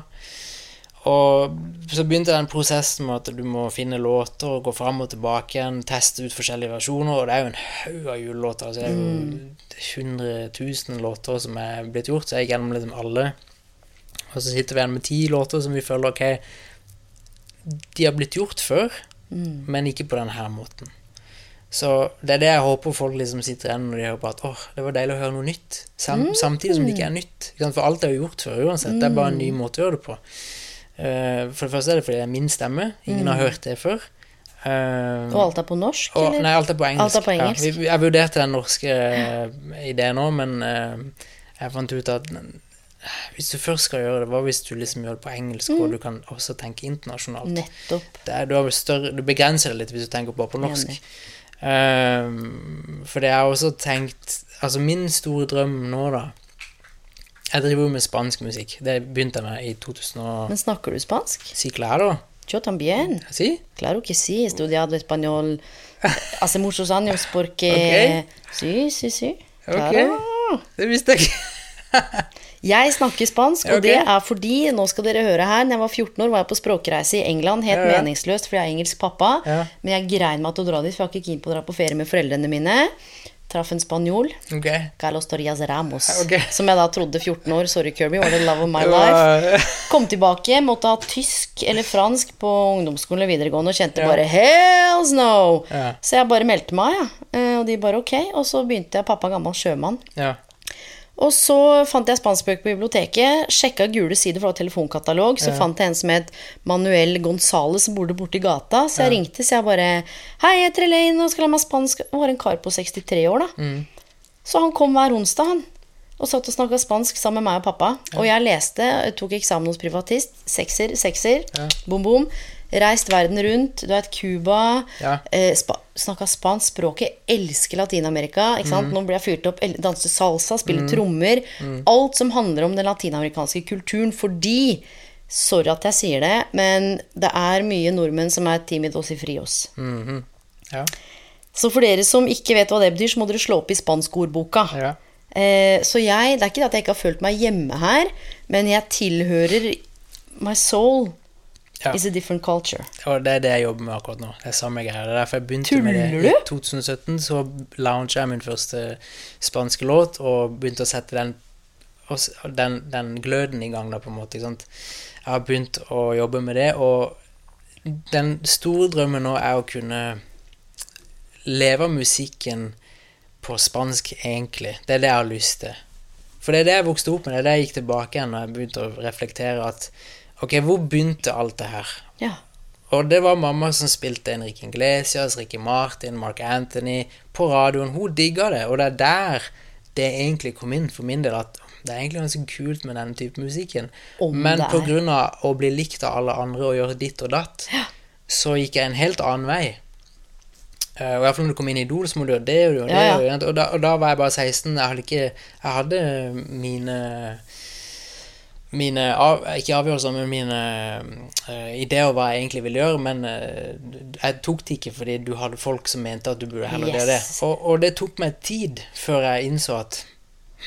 Og så begynte den prosessen med at du må finne låter og gå fram og tilbake igjen, teste ut forskjellige versjoner, og det er jo en haug av julelåter. Altså det er jo 100 000 låter som er blitt gjort, så jeg gikk gjennom liksom alle. Og så sitter vi igjen med ti låter som vi føler ok, de har blitt gjort før, men ikke på denne måten. Så det er det jeg håper folk liksom sitter igjen når de hører på at åh, det var deilig å høre noe nytt. Sam Samtidig som det ikke er nytt. For alt er jo gjort før uansett. Det er bare en ny måte å gjøre det på. Eh, for det første er det fordi det er min stemme. Ingen har hørt det før. Uh, Og alt er på norsk, og, nei, alt er på engelsk. Er på engelsk. Ja, vi, jeg vurderte den norske uh, ideen nå, men uh, jeg fant ut at hvis du først skal gjøre det, hva hvis du liksom gjør det på engelsk, Mm. og du kan også tenke internasjonalt? Nettopp. Det er, du, større, du begrenser det litt hvis du tenker bare på norsk. Enig. Ehm, for det har jeg også tenkt Altså, min store drøm nå, da Jeg driver jo med spansk musikk. Det begynte jeg med i 2000 og... Men snakker du spansk? Si claro. Yo también. Si? Claro que sí, he estudiado español hace muchos años porque... Ok. Sí, sí, sí. Claro. Okay. Det visste jeg ikke. Jeg snakker spansk, og det er fordi, nå skal dere høre her, når jeg var 14 år, var jeg på språkreise i England, helt Ja, ja. meningsløst, fordi jeg er engelsk pappa, Ja. men jeg grein meg til å dra dit, for jeg var ikke keen på å dra på ferie med foreldrene mine. Traff en spanjol, okay. Carlos Torrias Ramos, okay. som jeg da trodde 14 år, sorry Kirby, var the love of my life. Kom tilbake, måtte ha tysk eller fransk på ungdomsskolen eller videregående, og kjente bare hells no! Så jeg bare meldte meg, ja. Eh, og de bare ok, og så begynte jeg, pappa gammel sjømann, Ja. Og så fant jeg spanskbøker på biblioteket, sjekka gule sider, fra telefonkatalog. Så fant jeg en som het Manuel Gonzales, som bodde borti gata. Så jeg ringte, så jeg bare Hei, jeg heter Elaine og skal lære meg spansk. Det var en kar på 63 år, da. Så han kom hver onsdag, han. Og satt og snakka spansk sammen med meg og pappa. Og jeg leste, tok eksamen hos privatist. Sekser, sekser. Bom, bom. Reist verden rundt. Du vet, Cuba. Ja. Eh, spa Snakka spansk. Språket. Elsker Latin-Amerika. ikke sant? Nå blir jeg fyrt opp. Danse salsa, spiller trommer. Alt som handler om den latinamerikanske kulturen. Fordi Sorry at jeg sier det, men det er mye nordmenn som er timidos i frios. Ja. Så for dere som ikke vet hva det betyr, så må dere slå opp i spanskordboka. Ja. Eh, så jeg, det er ikke det at jeg ikke har følt meg hjemme her, men jeg tilhører My soul Ja. is a different culture. Og det er det jeg jobber med akkurat nå. Det er samme greia. Det er derfor jeg begynte med det. Tuller I 2017 så launcha jeg min første spanske låt, og begynte å sette den, den, den gløden i gang, da, på en måte. Jeg har begynt å jobbe med det, og den store drømmen nå er å kunne leve av musikken på spansk, egentlig. Det er det jeg har lyst til. For det er det jeg vokste opp med, det er det jeg gikk tilbake igjen når jeg begynte å reflektere at Ok, hvor begynte alt det her? Ja. Og det var mamma som spilte Enrique Iglesias, Ricky Martin, Mark Anthony på radioen. Hun digga det, og det er der det egentlig kom inn for min del. At det er egentlig ganske kult med denne type musikken. Om Men det av å bli likt av alle andre og gjøre ditt og datt, så gikk jeg en helt annen vei. Uh, og Iallfall når du kom inn i Idol, så må du gjøre det og gjøre det. Ja, ja. og. Og, da, og da var jeg bare 16. Jeg hadde ikke Jeg hadde mine mine av, Ikke avgjørelser, men mine uh, ideer hva jeg egentlig ville gjøre. Men uh, jeg tok det ikke fordi du hadde folk som mente at du burde heller gjøre det. Yes. Og, og det tok meg tid før jeg innså at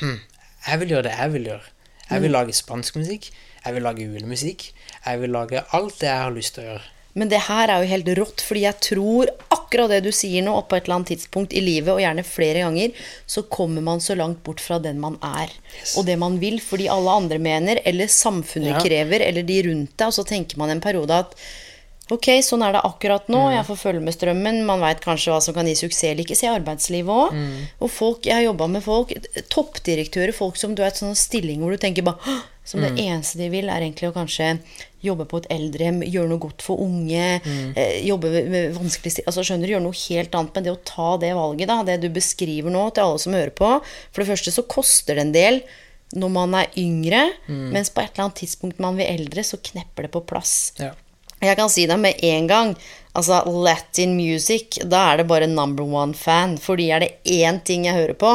hm, jeg vil gjøre det jeg vil gjøre. Jeg Mm. vil lage spansk musikk. Jeg vil lage julemusikk. Jeg vil lage alt det jeg har lyst til å gjøre. Men det her er jo helt rått, fordi jeg tror akkurat det du sier nå, og på et eller annet tidspunkt i livet, og gjerne flere ganger, så kommer man så langt bort fra den man er, og det man vil, fordi alle andre mener, eller samfunnet Ja. krever, eller de rundt deg, og så tenker man en periode at Ok, sånn er det akkurat nå. Jeg får følge med strømmen. Man veit kanskje hva som kan gi suksess eller ikke. Se arbeidslivet òg. Og folk, jeg har jobba med folk, toppdirektører, folk som du har et sånn stilling hvor du tenker bare som Som det eneste de vil, er egentlig å kanskje jobbe på et eldrehjem, gjøre noe godt for unge, eh, jobbe med, vanskelige Altså, skjønner du, gjøre noe helt annet. Men det å ta det valget, da, det du beskriver nå til alle som hører på For det første så koster det en del når man er yngre, mens på et eller annet tidspunkt man blir eldre, så knepper det på plass. Ja. Jeg kan si det med en gang. Altså, Latin music, da er det bare number one fan. Fordi er det én ting jeg hører på,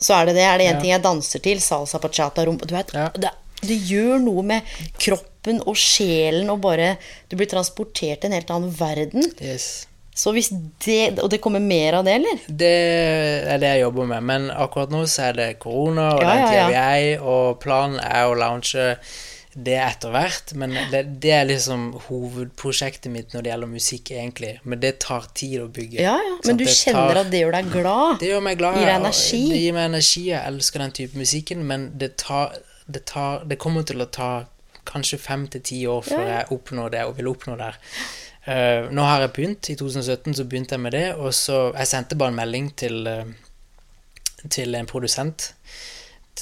så er det det. Er det én Ja. ting jeg danser til, salsa, pachata rom Du vet, Ja. det, det gjør noe med kroppen og sjelen, og bare Du blir transportert til en helt annen verden. Yes. Så hvis det Og det kommer mer av det, eller? Det er det jeg jobber med, men akkurat nå så er det korona, og Ja, den tida vi er i, og planen er å launche det etter hvert. Men det, det er liksom hovedprosjektet mitt når det gjelder musikk, egentlig. Men det tar tid å bygge. Ja, ja. Men du kjenner tar- at det gjør deg glad? Det gjør meg glad. Gir deg energi? Det gir meg energi. Jeg elsker den type musikken, men det tar Det, tar, det kommer til å ta kanskje fem til ti år før Ja. jeg oppnår det og vil oppnå der. Uh, nå har jeg begynt. I 2017 så begynte jeg med det, og så Jeg sendte bare en melding til uh, til en produsent.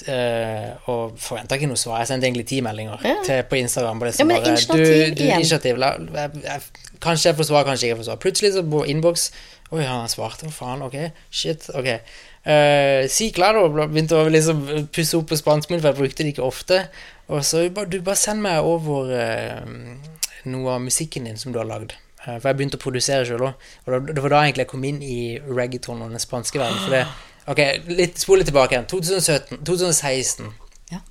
Eh, og forventa ikke noe svar. Jeg sendte egentlig ti meldinger Ja. til, på Instagram. Bare, Ja, men initiativ du, du, initiativ la, jeg, jeg, Kanskje jeg får svar, kanskje ikke får svar. Plutselig så på innboks Oi, han har svart. Hva faen? Ok, shit. Ok. Uh, si claro. Begynte å liksom pusse opp på spansk min, for jeg brukte det ikke ofte. Og så du bare send meg over uh, noe av musikken din som du har lagd. Uh, for jeg begynte å produsere sjøl òg. Og da, det var da egentlig jeg kom inn i reggaeton og den spanske verden. For det, ok, litt, spole tilbake igjen. 2017, 2016. Ja.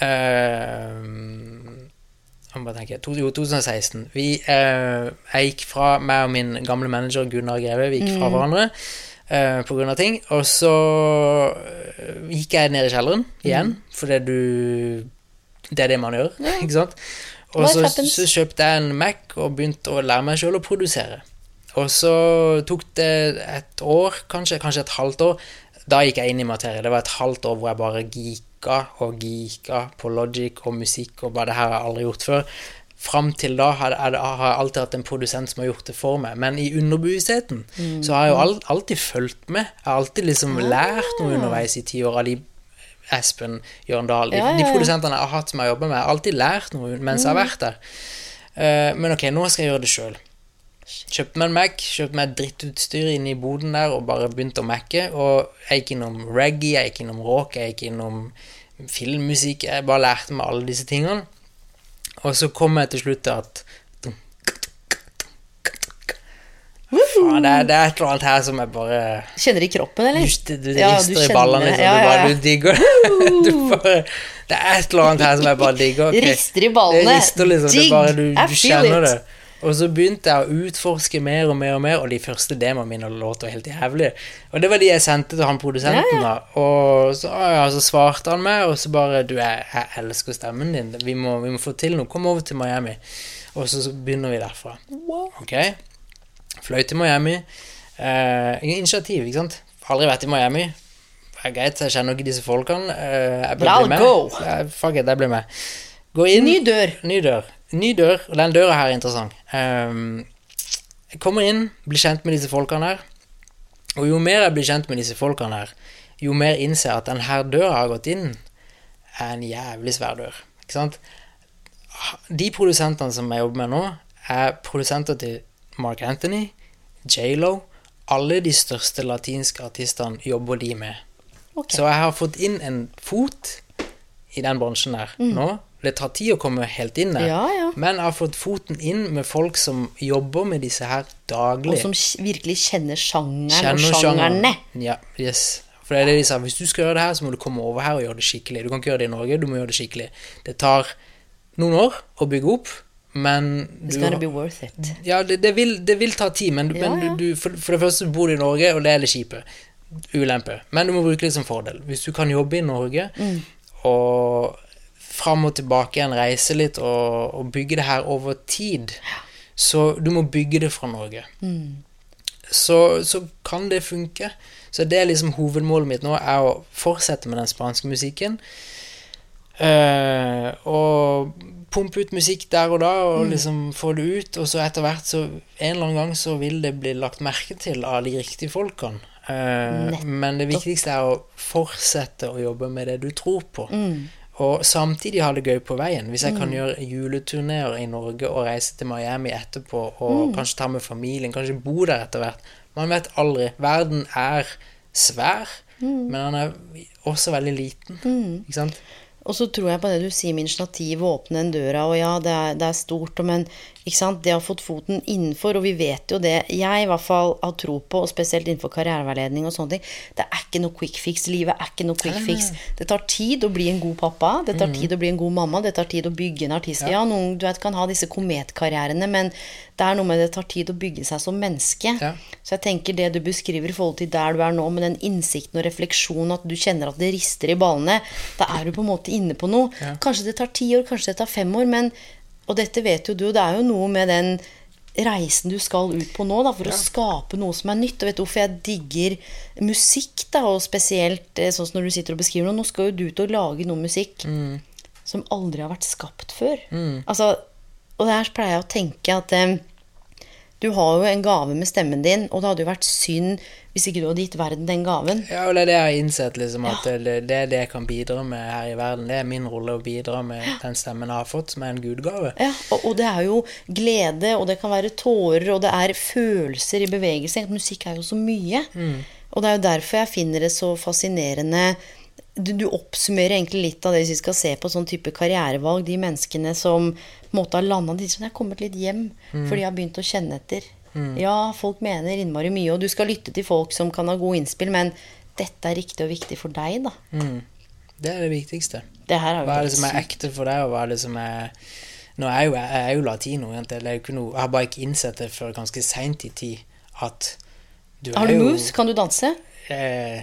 Uh, jeg må bare tenke. Jo, 2016. Vi, uh, jeg gikk fra meg og min gamle manager Gunnar Greve Vi gikk fra hverandre uh, på grunn av ting. Og så eh, gikk jeg ned i kjelleren igjen, fordi du Det er det man gjør, ikke sant? Og så, så kjøpte jeg en Mac og begynte å lære meg sjøl å produsere. Og så tok det et år, kanskje, kanskje et halvt år. Da gikk jeg inn i materie. Det var et halvt år hvor jeg bare geeka og geeka på logic og musikk og bare det her har jeg aldri gjort før. Fram til da har jeg, alltid hatt en produsent som har gjort det for meg. Men i underbevisstheten så har jeg jo alltid fulgt med. Jeg har alltid liksom lært noe underveis i ti år av de Espen Jørndal. De, Ja, ja, de produsentene jeg har hatt som jeg jobber med, jeg har alltid lært noe mens jeg har vært der. Eh, men ok, nå skal jeg gjøre det sjøl. Kjøpte meg en Mac, kjøpte meg drittutstyr inne i boden der og bare begynte å Mac-e. Og jeg gikk innom reggae, jeg gikk innom rock, jeg gikk innom filmmusikk. Jeg bare lærte meg alle disse tingene. Og så kom jeg til slutt til at Faen, det, er, det er et eller annet her som jeg bare Kjenner i kroppen, eller? Just du du Ja, du rister i ballene, liksom. Ja, Du, ja, bare, du digger det. Du bare, det er et eller annet her som jeg bare digger. Okay. Rister i ballene. Rister liksom. Dig! Bare, du, I du feel it. det. Og så begynte jeg å utforske mer og mer og mer, og de første demoene mine låter helt jævlig. Og det var de jeg sendte til han produsenten, da. Og så, ja, så svarte han meg, og så bare Du, jeg, jeg elsker stemmen din. Vi må, vi må få til noe. Kom over til Miami. Og så, så begynner vi derfra. Ok? Fløy til Miami. Eh, initiativ, ikke sant? Aldri vært i Miami. Det er greit, jeg kjenner ikke disse folkene. Eh, jeg ble, blir med. go. Eh, fuck it, jeg blir med. Gå inn. Ny dør. Ny dør. Ny dør, og den døra her er interessant. Ehm, jeg kommer inn, blir kjent med disse folkene her. Og jo mer jeg blir kjent med disse folkene her, jo mer innser jeg at den her døra jeg har gått inn, er en jævlig svær dør. Ikke sant? De produsentene som jeg jobber med nå, er produsenter til Mark Anthony, J.Lo, alle de største latinske artistene jobber de med. Okay. Så jeg har fått inn en fot i den bransjen der nå. Det tar tid å komme helt inn der. Ja, ja. men jeg har fått foten inn med folk som jobber med disse her daglig. Og som virkelig kjenner sjangeren Kjenner og sjangerne. Ja, yes. For det er det de sa, hvis du skal gjøre det her, så må du komme over her og gjøre det skikkelig. Du kan ikke gjøre det i Norge, du må gjøre det skikkelig. Det tar noen år å bygge opp, men It's du gonna be worth it. ja, det, det, vil, det vil ta tid, men, Ja, men du, du, for, for det første bor du i Norge, og det er det kjipe. Ulempe. Men du må bruke det som fordel. Hvis du kan jobbe i Norge, Mm. og fram og tilbake igjen reise litt, og, og bygge det her over tid, så du må bygge det fra Norge. Mm. Så, så kan det funke. Så det er liksom hovedmålet mitt nå, er å fortsette med den spanske musikken. Uh, og pumpe ut musikk der og da, og liksom få det ut. Og så etter hvert, så en eller annen gang, så vil det bli lagt merke til av de riktige folkene. Uh, men det viktigste er å fortsette å jobbe med det du tror på. Og samtidig ha det gøy på veien. Hvis jeg kan gjøre juleturneer i Norge og reise til Miami etterpå, og kanskje ta med familien, kanskje bo der etter hvert. Man vet aldri. Verden er svær, men den er også veldig liten. Ikke sant? Og så tror jeg på det du sier med initiativ, åpne den døra, og ja, det er, det er stort, men det har fått foten innenfor, og vi vet jo det, jeg i hvert fall har tro på, og spesielt innenfor karriereveiledning og sånne ting, det er ikke noe quick fix, livet er ikke noe quick fix. Det tar tid å bli en god pappa, det tar tid å bli en god mamma, det tar tid å bygge en artist. Ja, noen du vet, kan ha disse kometkarrierene, men det er noe med det tar tid å bygge seg som menneske. Ja. Så jeg tenker det du beskriver i forhold til der du er nå, med den innsikten og refleksjonen, at du kjenner at det rister i ballene, da er du på en måte inne på noe. Kanskje det tar ti år, kanskje det tar fem år, men Og dette vet jo du, det er jo noe med den reisen du skal ut på nå, da, for å skape noe som er nytt. Og vet du hvorfor jeg digger musikk, da, og spesielt eh, sånn som når du sitter og beskriver noe. Nå skal jo du ut og lage noe musikk som aldri har vært skapt før. Altså, og der pleier jeg å tenke at eh, du har jo en gave med stemmen din, og det hadde jo vært synd hvis ikke du hadde gitt verden den gaven. Ja, og det er det jeg har innsett, liksom, at det, det er det jeg kan bidra med her i verden. Det er min rolle å bidra med den stemmen jeg har fått, som er en gudgave. Ja, og, og det er jo glede, og det kan være tårer, og det er følelser i bevegelse. Musikk er jo så mye. Og det er jo derfor jeg finner det så fascinerende du, du oppsummerer egentlig litt av det hvis vi skal se på sånn type karrierevalg. De menneskene som på en måte har landa dit som har kommet litt hjem fordi jeg har begynt å kjenne etter. Ja, folk mener innmari mye, og du skal lytte til folk som kan ha gode innspill, men dette er riktig og viktig for deg, da. Det er det viktigste. Det her Hva er det som er ekte for deg, og hva er det som er Nå er jeg jo, jeg er jo latino, eller er jeg har bare ikke innsett det før ganske seint i tid at du Har er du jo moves? Kan du danse? eh,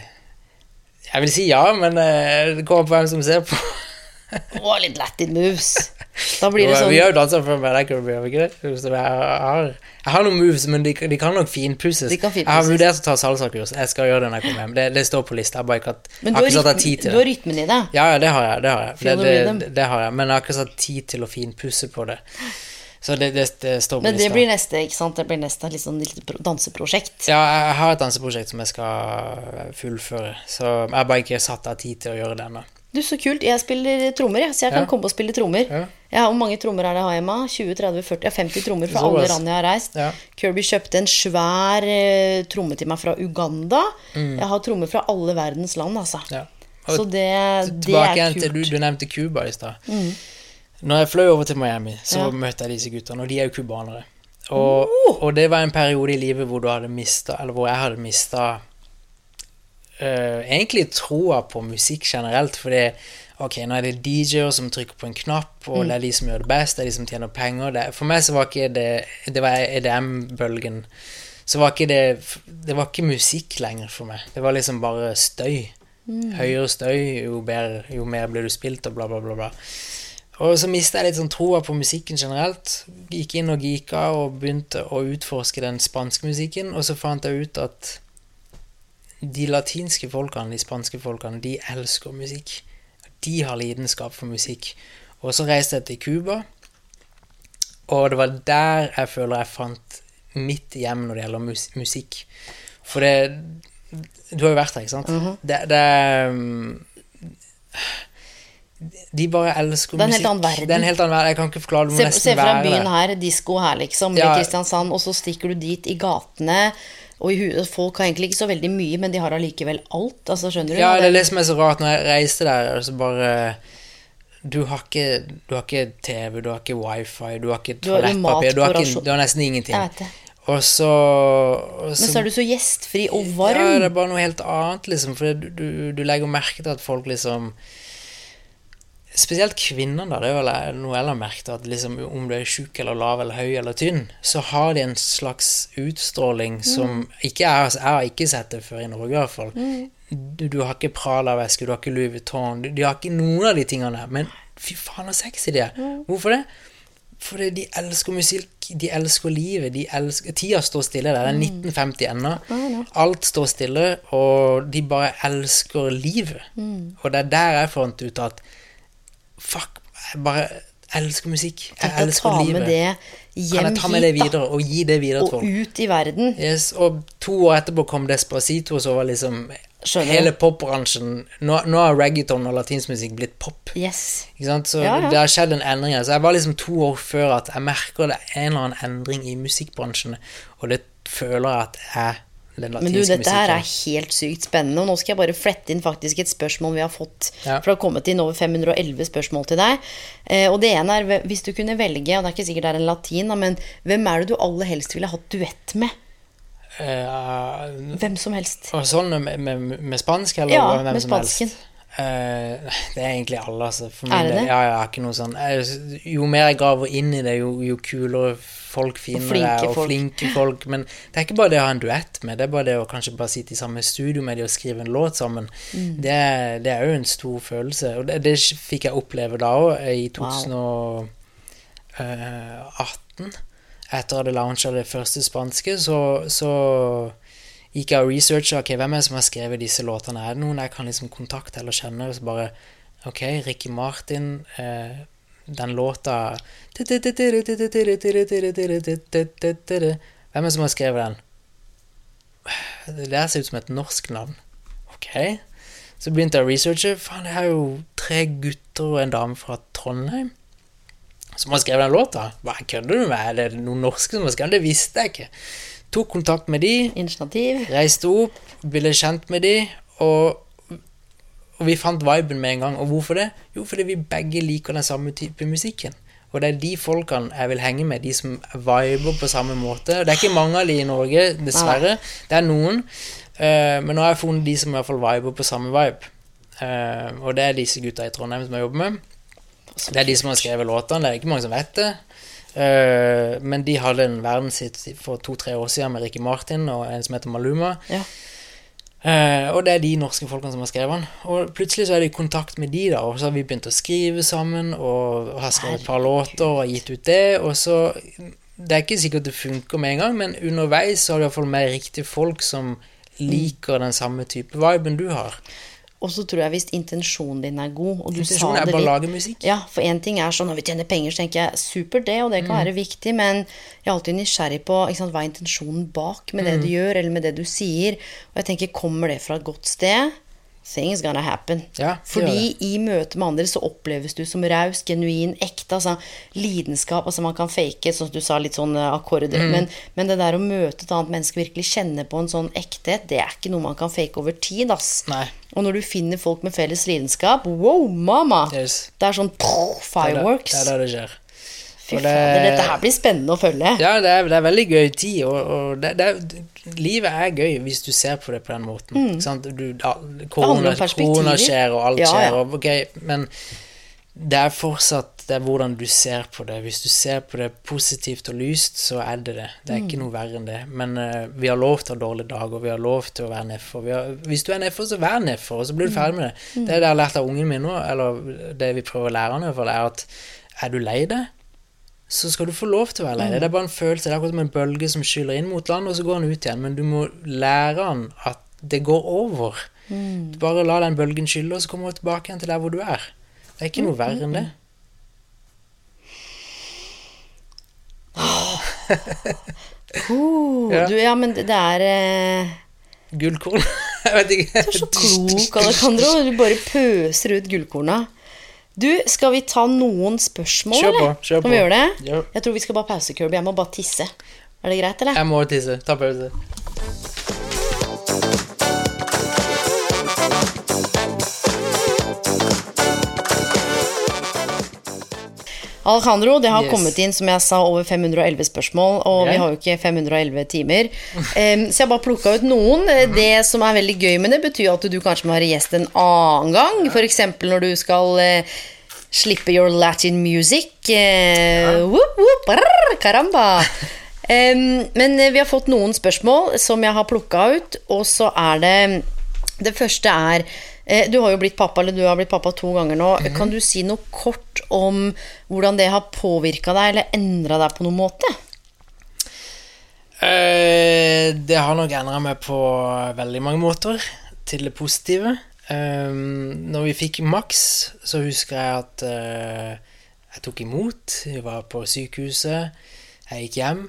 Jeg vil si ja, men eh, det kommer på hvem som ser på. Å, litt Latin moves. Da blir det sånn Vi har jo dansa før det? Jeg, har, noen moves, men de, de kan nok finpusses. Kan Jeg har vurdert å ta salsakurs. Jeg skal gjøre det når jeg kommer hjem. Det, det står på lista. Jeg bare ikke hatt Men du har ikke satt tid til du har rytmen i det. Ja, ja, det har jeg. Det har jeg. Det, det, det, det har jeg. Men jeg har ikke satt tid til å finpusse på det. Så det, det, det står på Men det lista. blir neste, ikke sant? Det blir neste litt sånn litt danseprosjekt. Ja, jeg har et danseprosjekt som jeg skal fullføre, så jeg har bare ikke satt av tid til å gjøre det ennå. Du, så kult. Jeg spiller trommer, jeg, så jeg kan Ja. komme og spille trommer. Ja. Jeg har, Hvor mange trommer er det jeg har hjemme? 20, 30, 40, 50 trommer fra alle land jeg har reist. Kirby kjøpte en svær uh, tromme til meg fra Uganda. Jeg har trommer fra alle verdens land, altså. Mm. Ja. Så det, det er igjen til du, du nevnte Cuba i stad. Når jeg fløy over til Miami, så møtte jeg disse guttene, og de er jo cubanere. Og, og det var en periode i livet hvor du hadde mista Eller hvor jeg hadde mista egentlig troa på musikk generelt, fordi Ok, nå er det DJ-er som trykker på en knapp, og det er de som gjør det best, det er de som tjener penger. Det, for meg så var ikke det Det var EDM-bølgen. Så var ikke det Det var ikke musikk lenger for meg. Det var liksom bare støy. Høyere støy, jo, bedre, jo mer blir du spilt, og bla, bla, bla. bla. Og så mista jeg litt sånn troa på musikken generelt. Gikk inn og geeka og begynte å utforske den spanske musikken, og så fant jeg ut at de latinske folkene, de spanske folkene, de elsker musikk. De har lidenskap for musikk. Og så reiste jeg til Cuba, og det var der jeg føler jeg fant mitt hjem når det gjelder mus musikk. For det Du har jo vært der, ikke sant? det, det um, De bare elsker Det er en musikk. helt annen verden. Det er en helt annen verden. Jeg kan ikke forklare det. Se, se fra byen her, disko her, liksom, Ja. i Kristiansand, og så stikker du dit i gatene. Og i huet, Folk har egentlig ikke så veldig mye, men de har allikevel alt. altså Skjønner du? Ja, det er det som er så rart når jeg reiser der. Altså bare du har, ikke, du har ikke TV, du har ikke wifi, du har ikke toalettpapir, du, har ikke- du har nesten ingenting. Jeg vet det. Og så, og Men så er du så gjestfri og varm. Ja, det er bare noe helt annet, liksom. For du, du, du legger merke til at folk liksom Spesielt kvinner, da. Det er vel noe jeg har merket, at liksom, om du er tjukk eller lav eller høy eller tynn, så har de en slags utstråling som ikke er Jeg har ikke sett det før i Norge, i hvert fall. Du, du har ikke Prada-veske, du har ikke Louis Vuitton, de, de har ikke noen av de tingene. Men fy faen, så sexy de er. Hvorfor det? Fordi de elsker musikk, de elsker livet, de elsker Tida står stille det er 1950 ennå. Alt står stille, og de bare elsker livet. Og det er der jeg fant ut at Fuck, jeg bare elsker musikk. Jeg Tenk å elsker ta livet. med det kan jeg ta med det videre, og gi det videre til Og ut i verden. Yes, og to år etterpå kom Despacito, så var liksom Skjønner hele popbransjen nå, nå har reggaeton og latinsk musikk blitt pop. Yes. Ikke sant? Så Ja, ja. det har skjedd en endring. Så jeg var liksom to år før at jeg merker det er en eller annen endring i musikkbransjen, og det føler jeg at er den Men du, dette her er helt sykt spennende. Og nå skal jeg bare flette inn faktisk et spørsmål vi har fått. Ja. For det har kommet inn over 511 spørsmål til deg. Eh, og det ene er hvis du kunne velge, og det er ikke sikkert det er en latin, men hvem er det du aller helst ville hatt duett med? Uh, Hvem som helst. og sånn med, med, med spansk, eller Ja, hvem med spansken. helst? Eh, det er egentlig alle, altså. Er det det? Ja, jeg har ikke noe sånn jeg, Jo mer jeg graver inn i det, jo, jo kulere folk finner det, og folk. flinke folk. Men det er ikke bare det å ha en duett med, det er bare det å kanskje bare sitte i samme studio med de og skrive en låt sammen. Mm. Det, det er jo en stor følelse, og det, det fikk jeg oppleve da òg, i 2018. Etter at jeg launcha det første spanske, så, så gikk jeg og researcha ok, hvem er det som har skrevet disse låtene. Er det noen jeg kan liksom kontakte eller kjenne? Og så bare Ok, Ricky Martin, eh, den låta Hvem er det som har skrevet den? Det ser ut som et norsk navn. Ok. Så begynte jeg å researche. Faen, jeg har jo tre gutter og en dame fra Trondheim som har skrevet den låta. Hva kødder du med? Er det noen norske som har skrevet den? Det visste jeg ikke. Tok kontakt med de, Initiativ. reiste opp, ble kjent med de, og, og vi fant viben med en gang. Og hvorfor det? Jo, fordi vi begge liker den samme type musikken. Og det er de folkene jeg vil henge med, de som viber på samme måte. Det er ikke mange av de i Norge, dessverre. Det er noen. Uh, men nå har jeg funnet de som i hvert fall viber på samme vibe. Uh, og det er disse gutta i Trondheim som jeg jobber med. Det er de som har skrevet låtene. Det er ikke mange som vet det. Eh, men de hadde en verdenshit for to-tre år siden med Ricky Martin og en som heter Maluma. Ja. Uh, og det er de norske folkene som har skrevet den. Og plutselig så er det i kontakt med de, da, og så har vi begynt å skrive sammen, og har skrevet et par låter og gitt ut det, og så Det er ikke sikkert det funker med en gang, men underveis så har du iallfall mer riktige folk som liker den samme type viben du har. Og så tror jeg hvis intensjonen din er god, og du Intensjonen sa er bare å lage musikk. Ja, for én ting er sånn når vi tjener penger, så tenker jeg supert det, og det Mm. kan være viktig, men jeg er alltid nysgjerrig på sant, hva er intensjonen bak med det Mm. du gjør, eller med det du sier. Og jeg tenker, kommer det fra et godt sted? Things gonna happen. Ja, Fordi i møte med andre så oppleves du som raus, genuin, ekte. Altså lidenskap. Altså man kan fake, som du sa, litt sånn eh, akkorder. Mm. Men, men det der å møte et annet menneske, virkelig kjenne på en sånn ekthet, det er ikke noe man kan fake over tid, ass. Nei. Og når du finner folk med felles lidenskap, wow, mama! Yes. Det er sånn pow, fireworks. Det er det det skjer. Fy fader, dette her blir spennende å følge. Ja, det er, det er veldig gøy tid, og, og det, det livet er gøy hvis du ser på det på den måten. Mm. sant? Du, da, korona, korona skjer, og alt Ja, skjer, og, okay, men det er fortsatt det er hvordan du ser på det. Hvis du ser på det positivt og lyst, så er det det. Det er ikke noe verre enn det. Men uh, vi har lov til å ha dårlige dager, vi har lov til å være nedfor. Vi har, hvis du er nedfor, så vær nedfor, og så blir du ferdig med det. Er det jeg har lært av ungen min nå, eller det vi prøver å lære han i hvert fall, er at er du lei deg, så skal du få lov til å være lei deg. Det er bare en følelse. Det er akkurat som en bølge som skyller inn mot land, og så går den ut igjen. Men du må lære han at det går over. Du bare la den bølgen skylle, og så kommer du tilbake igjen til der hvor du er. Det er ikke noe verre enn det. Oh. Ja. Du, ja, men det det er eh, Gullkorn. Jeg vet ikke. Du er så klok, Alejandro. Du bare pøser ut gullkorna. Du, skal vi ta noen spørsmål, Kjør på, eller? kjør Kan på. vi gjøre det? Ja. Jeg tror vi skal bare pause, Kirby. Jeg må bare tisse. Er det greit, eller? Jeg må tisse. Ta pause. Alejandro, det har Yes. kommet inn, som jeg sa, over 511 spørsmål, og yeah. vi har jo ikke 511 timer. Um, så jeg bare plukka ut noen. Mhm. Det som er veldig gøy med det, betyr at du kanskje må være gjest en annen gang. F.eks. når du skal uh, slippe your Latin music. Eh, whoop, whoop, brrr, caramba. um, men eh, vi har fått noen spørsmål som jeg har plukka ut, og så er det Det første er eh, Du har jo blitt pappa, eller du har blitt pappa to ganger nå. Mhm. Kan du si noe kort om hvordan det har påvirka deg, eller endra deg på noen måte? Eh, det har nok endra meg på veldig mange måter, til det positive. Eh, når vi fikk Max, så husker jeg at eh, jeg tok imot. Vi var på sykehuset, jeg gikk hjem,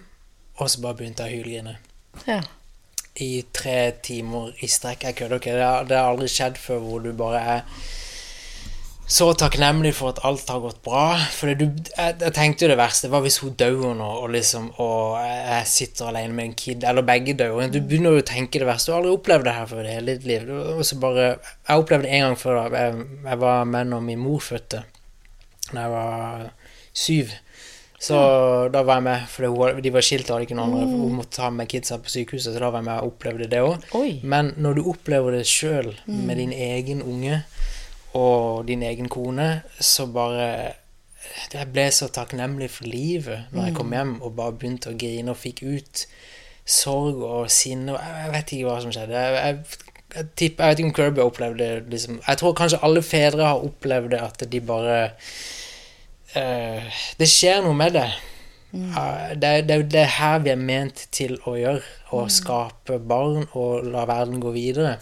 og så bare begynte jeg å hylgrine. Ja. I tre timer i strekk. Jeg kødder ikke. Det har, aldri skjedd før hvor du bare er så takknemlig for at alt har gått bra. For jeg, jeg tenkte jo det verste. Hva hvis hun dør nå, og, liksom, og jeg sitter alene med en kid, eller begge dør? Du begynner jo å tenke det verste. Du har aldri opplevd det her før i hele ditt liv. Bare, jeg opplevde det en gang før. da. Jeg, jeg var med når min mor fødte, da jeg var syv. Så da var jeg med, for de var skilt og hadde ikke noen andre. Hun måtte ta med kidsa på sykehuset, så da var jeg med og opplevde det òg. Men når du opplever det sjøl med din egen unge og din egen kone, så bare Jeg ble så takknemlig for livet når jeg kom hjem og bare begynte å grine og fikk ut sorg og sinne. Jeg vet ikke hva som skjedde. Jeg, jeg, jeg, tipper, jeg vet ikke om Kirby opplevde. Liksom. Jeg tror kanskje alle fedre har opplevd det, at de bare eh, Det skjer noe med det. Ja, det, er- det, er jo det her vi er ment til å gjøre. Å skape barn og la verden gå videre.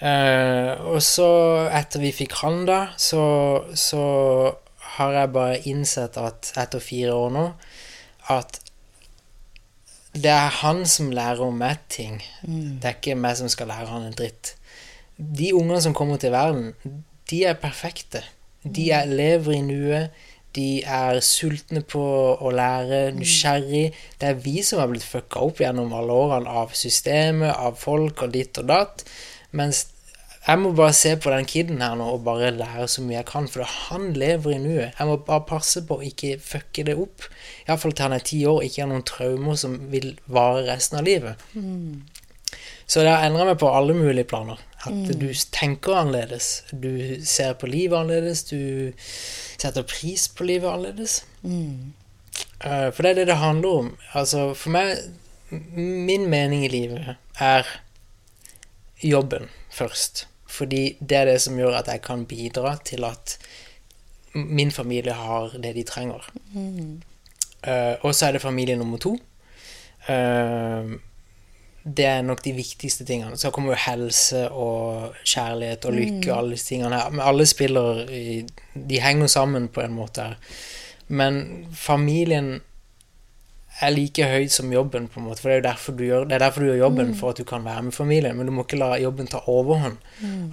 Eh, og så, etter vi fikk han, da, så, så har jeg bare innsett at etter fire år nå at det er han som lærer om meg ting. Det er ikke meg som skal lære han en dritt. De ungene som kommer til verden, de er perfekte. De er, lever i nuet. De er sultne på å lære, nysgjerrig. Det er vi som har blitt fucka opp gjennom alle årene av systemet, av folk og ditt og datt. Mens jeg må bare se på den kiden her nå og bare lære så mye jeg kan, for han lever i nuet. Jeg må bare passe på å ikke fucke det opp. Iallfall til han er ti år, ikke har noen traumer som vil vare resten av livet. Så det har endra meg på alle mulige planer. At du tenker annerledes. Du ser på livet annerledes. Du setter pris på livet annerledes. Mm. For det er det det handler om. Altså, for meg Min mening i livet er jobben først. Fordi det er det som gjør at jeg kan bidra til at min familie har det de trenger. Eh, og så er det familie nummer to. Eh, det er nok de viktigste tingene. Så kommer jo helse og kjærlighet og lykke og alle disse tingene her. Men alle spiller i, De henger sammen på en måte her. Men familien er like høyt som jobben, på en måte. For det er jo derfor du gjør, det er derfor du gjør jobben, for at du kan være med familien. Men du må ikke la jobben ta overhånd.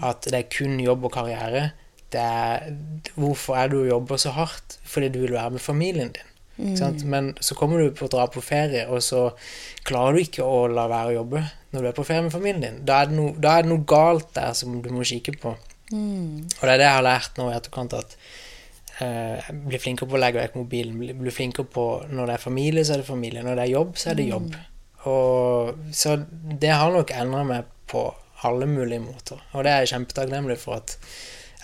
At det er kun jobb og karriere. Det er, hvorfor er du og jobber så hardt? Fordi du vil være med familien din. Sant? Men så kommer du på å dra på ferie, og så klarer du ikke å la være å jobbe når du er på ferie med familien din. Da er det noe, da er det noe galt der som du må kikke på. Og det er det jeg har lært nå i etterkant, at eh, bli flinkere på å legge vekk mobilen. Bli, bli flinkere på når det er familie, så er det familie. Når det er jobb, så er det jobb. Og, så det har nok endra meg på alle mulige måter. Og det er jeg kjempetakknemlig for at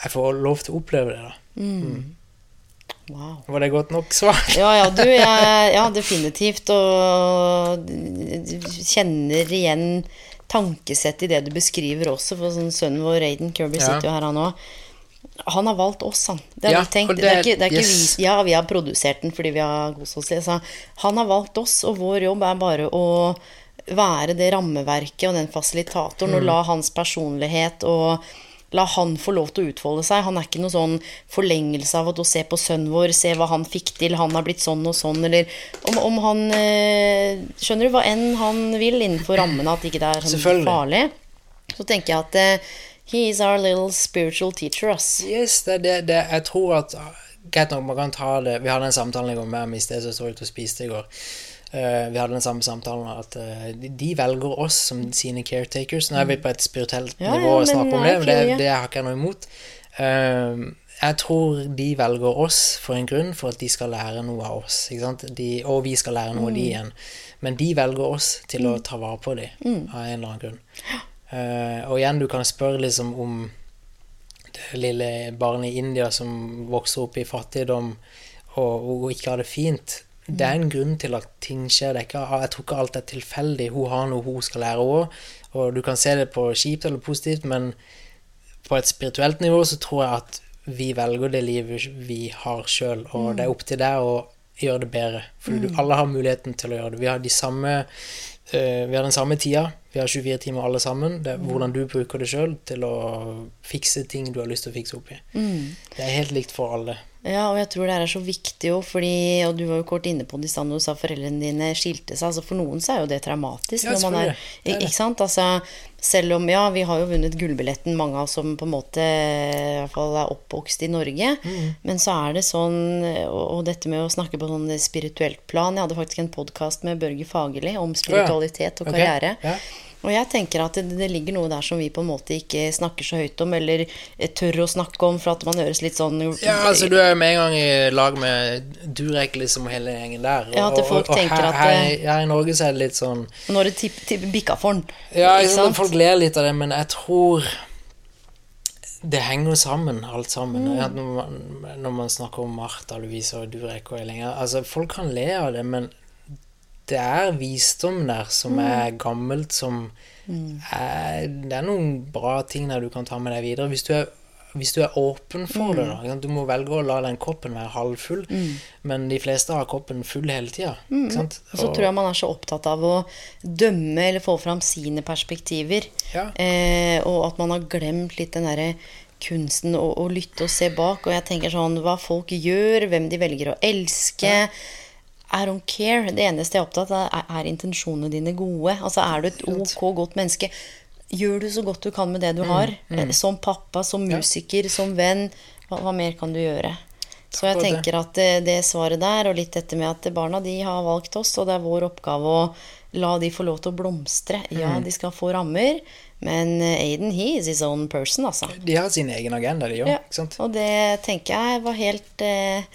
jeg får lov til å oppleve det. da. Wow. Var det godt nok svar? Ja, ja, du, jeg, ja, definitivt. Og du kjenner igjen tankesettet i det du beskriver også. For sånn sønnen vår, Aiden Kirby, Ja. sitter jo her, han òg. Han har valgt oss, han. Det har Ja, vi tenkt. Det, Det, er ikke, det er ikke yes. vi Ja, vi har produsert den fordi vi har kost oss. Han har valgt oss, og vår jobb er bare å være det rammeverket og den fasilitatoren, Mm. og la hans personlighet og La han få lov til å utfolde seg. Han er ikke noen sånn forlengelse av at å se på sønnen vår, se hva han fikk til, han har blitt sånn og sånn, eller om, om han eh, Skjønner du hva enn han vil innenfor rammene, at ikke det er sånn farlig. Så tenker jeg at eh, he is our little spiritual teacher, ass. Yes, det, det, det Jeg tror at Greit nok, man kan ta det Vi hadde en samtale i går med ham i sted, så jeg så ut og spiste i går. Eh, vi hadde den samme samtalen at eh, de, velger oss som sine caretakers. Nå er vi på et spirituelt Ja, nivå ja, snakker men snakke om det, men det, det har ikke jeg noe imot. Eh, jeg tror de velger oss for en grunn, for at de skal lære noe av oss. Ikke sant? De, og vi skal lære noe av de Mm. igjen. Men de velger oss til å ta vare på dem, Mm. av en eller annen grunn. Og igjen, du kan spørre liksom om det lille barnet i India som vokser opp i fattigdom og, og ikke har det fint. Det er en grunn til at ting skjer. Er ikke, jeg tror ikke alt er tilfeldig. Hun har noe hun skal lære òg. Og du kan se det på kjipt eller positivt, men på et spirituelt nivå så tror jeg at vi velger det livet vi har sjøl, og det er opp til deg å gjøre det bedre. For mm. alle har muligheten til å gjøre det. Vi har de samme uh, vi har den samme tida. Vi har 24 timer alle sammen. Det er hvordan du bruker det sjøl til å fikse ting du har lyst til å fikse opp i. Det er helt likt for alle. Ja, og jeg tror det her er så viktig jo, fordi Og du var jo kort inne på det i stad når du sa foreldrene dine skilte seg. Altså For noen så er jo det traumatisk. Ja, når man er. Det ikke sant? Altså, selv om Ja, vi har jo vunnet gullbilletten, mange av oss som på en måte i hvert fall er oppvokst i Norge. Mm. Men så er det sånn Og, og dette med å snakke på sånn spirituelt plan Jeg hadde faktisk en podkast med Børge Fagerli om spiritualitet og karriere. ja. Og jeg tenker at det, det ligger noe der som vi på en måte ikke snakker så høyt om, eller eh, tør å snakke om, for at man høres litt sånn Ja, altså Du er jo med en gang i lag med Durek liksom og hele gjengen der. Og, Ja, at folk og, og tenker her, at her, her i Norge så er det litt sånn Når det tipp, tipp, bikka for den. Ja, ikke sant? folk ler litt av det, men jeg tror det henger sammen, alt sammen. Mm. Når, man, når man snakker om Martha, Louise og Durek og Ellinger altså, Folk kan le av det, men det er visdom der som Mm. er gammelt, som er Det er noen bra ting der du kan ta med deg videre. Hvis du er, hvis du er åpen for det, da. Du må velge å la den koppen være halvfull, men de fleste har koppen full hele tida. Mm. Og så tror jeg man er så opptatt av å dømme eller få fram sine perspektiver. Ja. Eh, og at man har glemt litt den derre kunsten å, lytte og se bak. Og jeg tenker sånn hva folk gjør, hvem de velger å elske. I don't care. Det eneste jeg er opptatt av, er, er intensjonene dine gode. Altså er du et ok, godt menneske, gjør du så godt du kan med det du har. Eh, Som pappa, som musiker, som venn. Hva, hva mer kan du gjøre? Så jeg tenker at det, det svaret der, og litt dette med at barna de har valgt oss, og det er vår oppgave å la de få lov til å blomstre. Ja, Mm. de skal få rammer, men eh, Aiden, he is his own person, altså. De har sin egen agenda, de òg. Ja, og det tenker jeg var helt eh,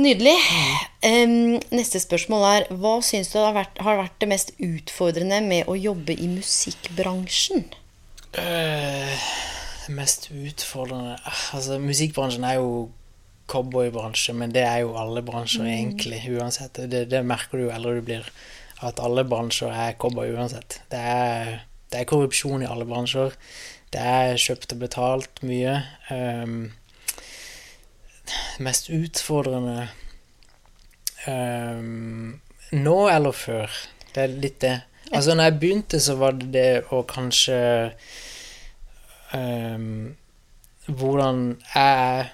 nydelig. Um, neste spørsmål er hva syns du har vært, har vært det mest utfordrende med å jobbe i musikkbransjen? Øh, det mest utfordrende ah, Altså, musikkbransjen er jo cowboybransje, men det er jo alle bransjer egentlig, uansett. Det, det merker du jo eldre du blir, at alle bransjer er cowboy uansett. Det er, det er korrupsjon i alle bransjer. Det er kjøpt og betalt mye. Um, mest utfordrende um, Nå eller før? Det er litt det. Altså, når jeg begynte, så var det det å kanskje um, Hvordan jeg er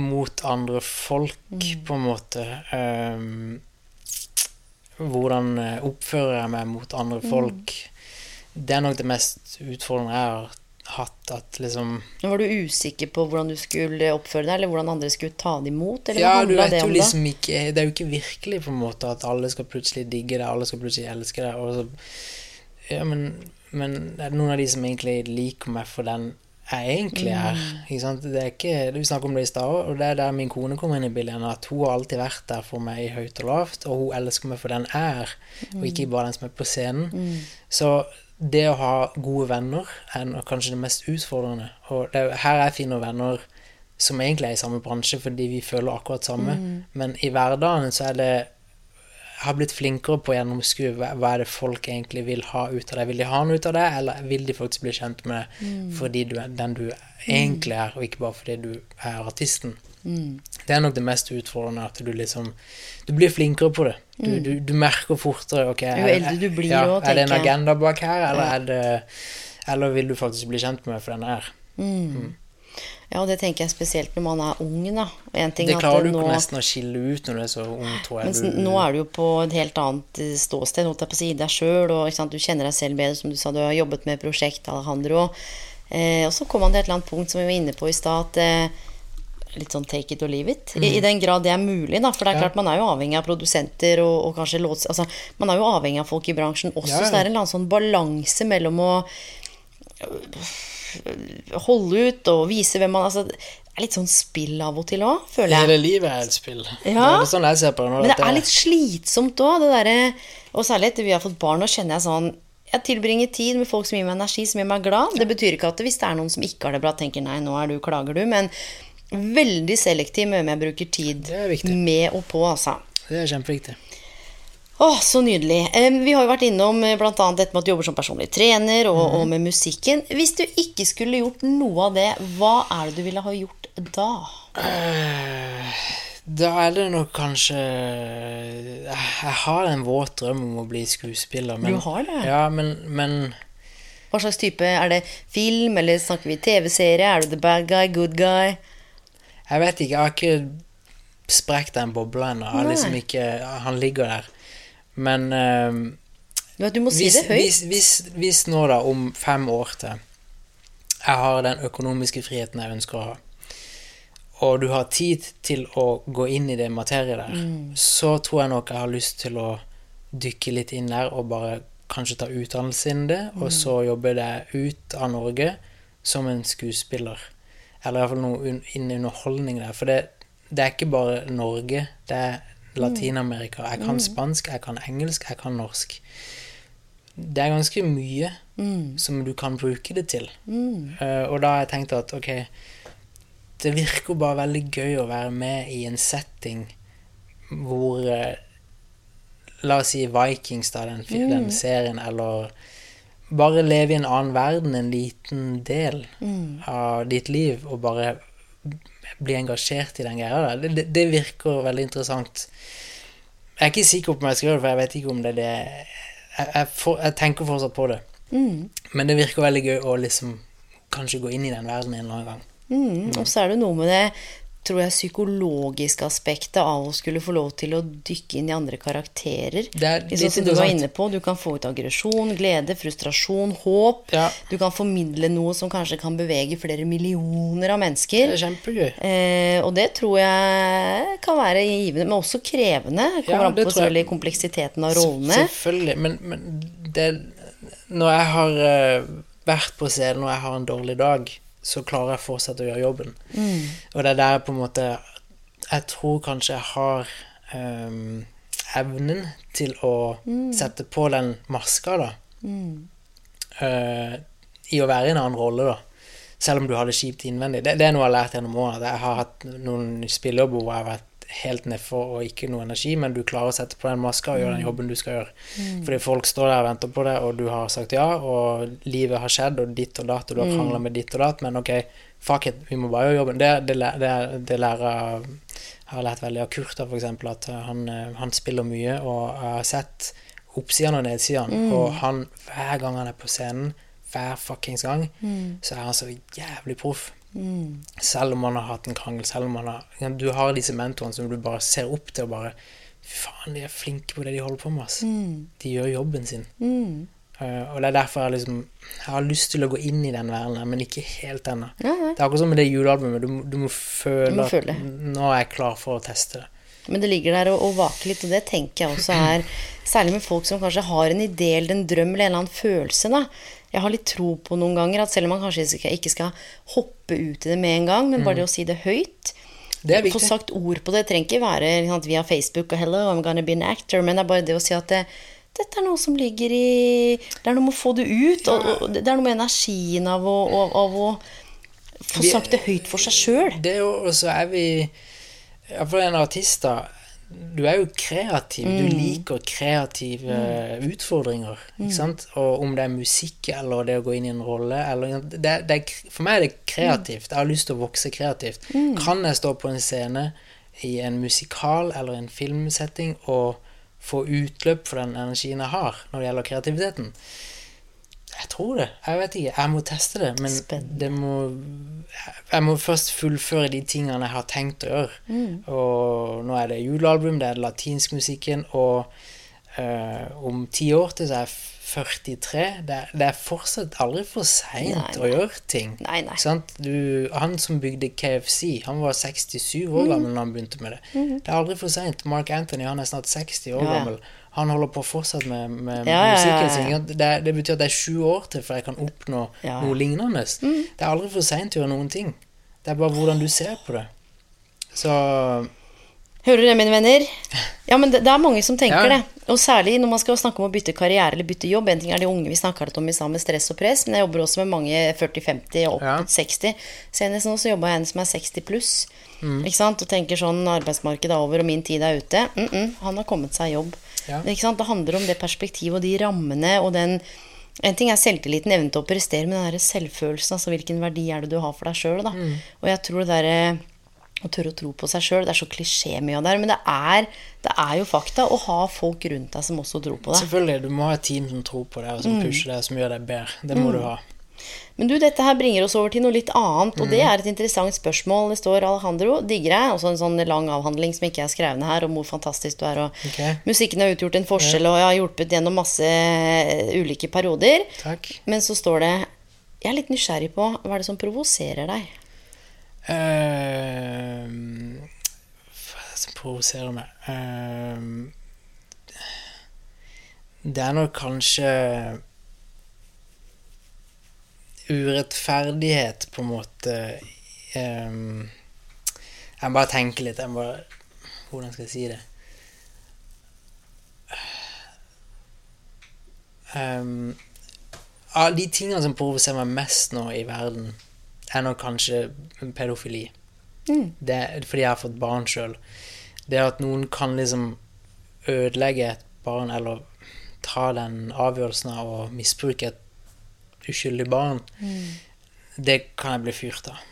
mot andre folk, på en måte. Um, hvordan eh, oppfører jeg meg mot andre folk? Det er nok det mest utfordrende jeg har hatt. At liksom Var du usikker på hvordan du skulle oppføre deg, eller hvordan andre skulle ta det imot? Eller Ja, du vet det jo om, da? liksom ikke Det er jo ikke virkelig på en måte at alle skal plutselig digge det, alle skal plutselig elske det. Og så, ja, men, men det er noen av de som egentlig liker meg for den jeg egentlig er. Mm. Ikke sant? Det er ikke, Vi snakket om det i stad, og det er der min kone kommer inn i bildet. At hun har alltid vært der for meg i høyt og lavt, og hun elsker meg for den jeg er, og ikke Mm. bare den som er på scenen. Så det å ha gode venner er kanskje det mest utfordrende. Og det er her jeg finner venner som egentlig er i samme bransje, fordi vi føler akkurat samme. Men i hverdagen så er det Jeg har blitt flinkere på å gjennomskue hva, hva er det folk egentlig vil ha ut av deg. Vil de ha noe ut av deg, eller vil de faktisk bli kjent med mm. fordi du er den du egentlig er, og ikke bare fordi du er artisten. Det er nok det mest utfordrende, at du liksom Du blir flinkere på det. Du, du, du merker fortere ok, Jo eldre du blir ja, også, Er det en agenda bak her, eller, er det, eller vil du faktisk bli kjent med for den jeg Mm. Ja, og det tenker jeg spesielt når man er ung, da. En ting Det klarer du nå, ikke nesten å skille ut når du er så ung, tror jeg. Men nå er du jo på et helt annet eh, ståsted, holdt jeg på å si, deg sjøl, og sant, du kjenner deg selv bedre, som du sa, du har jobbet med prosjekt Alejandro. Eh, og så kom man til et eller annet punkt som vi var inne på i stad, at eh, Litt sånn take it or leave it. I, I den grad det er mulig, da. For det er Mm. Ja. klart man er jo avhengig av produsenter og, og kanskje låts... Altså, man er jo avhengig av folk i bransjen også, Ja, ja. så det er en eller annen sånn balanse mellom å øh, holde ut og vise hvem man Altså, det er litt sånn spill av og til òg, føler jeg. Hele livet er et spill. Det Ja. er sånn jeg ser på det nå. Men det er litt slitsomt òg, det derre Og særlig etter vi har fått barn, nå kjenner jeg sånn Jeg tilbringer tid med folk som gir meg energi, som gjør meg glad. Det betyr ikke at hvis det er noen som ikke har det bra, tenker nei, nå er du, klager du. Men veldig selektiv med hvem jeg bruker tid med og på, altså. Det er kjempeviktig. Å, så nydelig. Vi har jo vært innom bl.a. blant annet dette med at du jobber som personlig trener, og, mm. og med musikken. Hvis du ikke skulle gjort noe av det, hva er det du ville ha gjort da? Eh, Da er det nok kanskje Jeg har en våt drøm om å bli skuespiller. Men, Du har det? Ja, men, men Hva slags type? Er det film, eller snakker vi TV-serie? Er du the bad guy, good guy? Jeg vet ikke. Jeg har ikke sprukket den bobla ennå. Liksom ikke, han ligger der. Men eh, Du du må si hvis, det høyt. hvis, hvis, hvis nå, da, om fem år til, jeg har den økonomiske friheten jeg ønsker å ha, og du har tid til å gå inn i det materiet der, Mm. så tror jeg nok jeg har lyst til å dykke litt inn der og bare kanskje ta utdannelse innen det, Mm. og så jobbe deg ut av Norge som en skuespiller. Eller iallfall noe innen underholdning der. For det, det er ikke bare Norge, det er Latin-Amerika. Jeg kan spansk, jeg kan engelsk, jeg kan norsk. Det er ganske mye som du kan bruke det til. Eh, og da har jeg tenkt at ok, det virker bare veldig gøy å være med i en setting hvor uh, La oss si Vikings, da, den, mm. den serien, eller bare leve i en annen verden, en liten del av ditt liv, og bare bli engasjert i den greia der. Det, det, det virker veldig interessant. Jeg er ikke sikker på om jeg gjøre det, for jeg vet ikke om det er det Jeg, jeg, jeg tenker fortsatt på det. Men det virker veldig gøy å liksom kanskje gå inn i den verden en eller annen gang. Mm. Og så er det noe med det tror jeg, psykologiske aspektet av å skulle få lov til å dykke inn i andre karakterer. Det er Litt sånn som du var inne på, du kan få ut aggresjon, glede, frustrasjon, håp. Ja. Du kan formidle noe som kanskje kan bevege flere millioner av mennesker. Det er. Eh, og det tror jeg kan være givende, men også krevende. Kommer Ja, an på selvfølgelig kompleksiteten av rollene. Selvfølgelig. Men, men det Når jeg har eh, vært på scenen og jeg har en dårlig dag, så klarer jeg fortsatt å gjøre jobben. Mm. Og det er der på en måte Jeg tror kanskje jeg har um, evnen til å Mm. sette på den maska, da. Eh, I å være i en annen rolle, da. Selv om du har det kjipt innvendig. Det, det er noe jeg har lært gjennom årene. Jeg har hatt noen spillejobber hvor jeg har vært helt nedfor og ikke noe energi, men du klarer å sette på den maska og gjøre den jobben du skal gjøre. Fordi folk står der og venter på det, og du har sagt ja, og livet har skjedd, og ditt og datt, og du har krangla med ditt og datt, men ok, fuck it, vi må bare gjøre jobben. Det, det, det, det lærer jeg har lært veldig av Kurt, eksempel, at han, eh, han spiller mye, og jeg har sett oppsidene og nedsidene. Mm. Og han, hver gang han er på scenen, hver fuckings gang, Mm. så er han så jævlig proff. Selv om man har hatt en krangel, selv om man har Du har disse mentorene som du bare ser opp til og bare Fy faen, de er flinke på det de holder på med, Altså. Mm. De gjør jobben sin. Eh, og det er derfor jeg liksom Jeg har lyst til å gå inn i den verdenen, men ikke helt ennå. Ja, ja. Det er akkurat som med det julealbumet. Du, du må føle, Du må føle. at nå er jeg klar for å teste det. Men det ligger der og, og vaker litt, og det tenker jeg også er Særlig med folk som kanskje har en idé eller en drøm eller en eller annen følelse. da Jeg har litt tro på noen ganger at selv om man kanskje ikke- skal hoppe ut i det med en gang, men bare det å si det høyt Det er Få sagt ord på det. Det trenger ikke være sant, via Facebook og 'hello, I'm gonna be an actor', men det er bare det å si at det, dette er noe som ligger i Det er noe med å få det ut, og, og det er noe med energien av å, av, av å få sagt det høyt for seg sjøl. Er og så er vi Iallfall en artist, da. Du er jo kreativ. Du Mm. liker kreative utfordringer. Ikke sant? Og om det er musikk eller det å gå inn i en rolle eller det, det For meg er det kreativt. Jeg har lyst til å vokse kreativt. Kan jeg stå på en scene i en musikal eller en filmsetting og få utløp for den energien jeg har når det gjelder kreativiteten? Jeg tror det. Jeg vet ikke. Jeg må teste det. Men Spennende. det må Jeg må først fullføre de tingene jeg har tenkt å gjøre. Mm. Og nå er det julealbum, det er latinskmusikken, og øh, om ti år til så er jeg 43. Det er, det er fortsatt aldri for seint å gjøre ting. Nei, nei. Sant? Du, han som bygde KFC, han var 67 Mm. år gammel da han begynte med det. Det er aldri for seint. Mark Anthony han er snart 60 år ja. gammel. Han holder på fortsatt med, med Ja, ja, ja, ja. Det, det betyr at det er sju år til før jeg kan oppnå noe lignende. Mm. Det er aldri for seint å gjøre noen ting. Det er bare hvordan du ser på det. Så Hører dere, mine venner? Ja, men det, det er mange som tenker det. Og særlig når man skal snakke om å bytte karriere eller bytte jobb. En ting er de unge vi snakker om i sammen med stress og press, men jeg jobber også med mange 40-50 og opp Ja. 60. Senest nå så jobba jeg en som er 60 pluss. Mm. Ikke sant? Og tenker sånn arbeidsmarkedet er over og min tid er ute. Mm -mm, han har kommet seg jobb. Ja. Det handler om det perspektivet og de rammene og den en ting er selvtilliten, evnen til å prestere, men den der selvfølelsen, altså hvilken verdi er det du har for deg sjøl, da. Mm. Og jeg tror det derre å tørre å tro på seg sjøl, det er så klisjé mye av det her, men det er, det er jo fakta å ha folk rundt deg som også tror på deg. selvfølgelig, du må ha et team som tror på det, og Mm. som pusher deg, som gjør deg bedre. Det må du ha. Men du, dette her bringer oss over til noe litt annet, og Mm. det er et interessant spørsmål. Det står Alejandro, digger deg, også en sånn lang avhandling som ikke er skrevet her, om hvor fantastisk du er, og okay. musikken har utgjort en forskjell, og jeg har hjulpet gjennom masse eh, ulike perioder. Takk. Men så står det Jeg er litt nysgjerrig på hva er det som provoserer deg? Uh, hva er det som provoserer meg? Uh, det er nok kanskje urettferdighet, på en måte. um, jeg må bare tenke litt. Jeg må bare Hvordan skal jeg si det? Um, av de tingene som provoserer meg mest nå i verden, er nok kanskje pedofili. Det, er- fordi jeg har fått barn sjøl. Det at noen kan liksom ødelegge et barn, eller ta den avgjørelsen av å misbruke et uskyldig barn, det kan jeg bli fyrt av.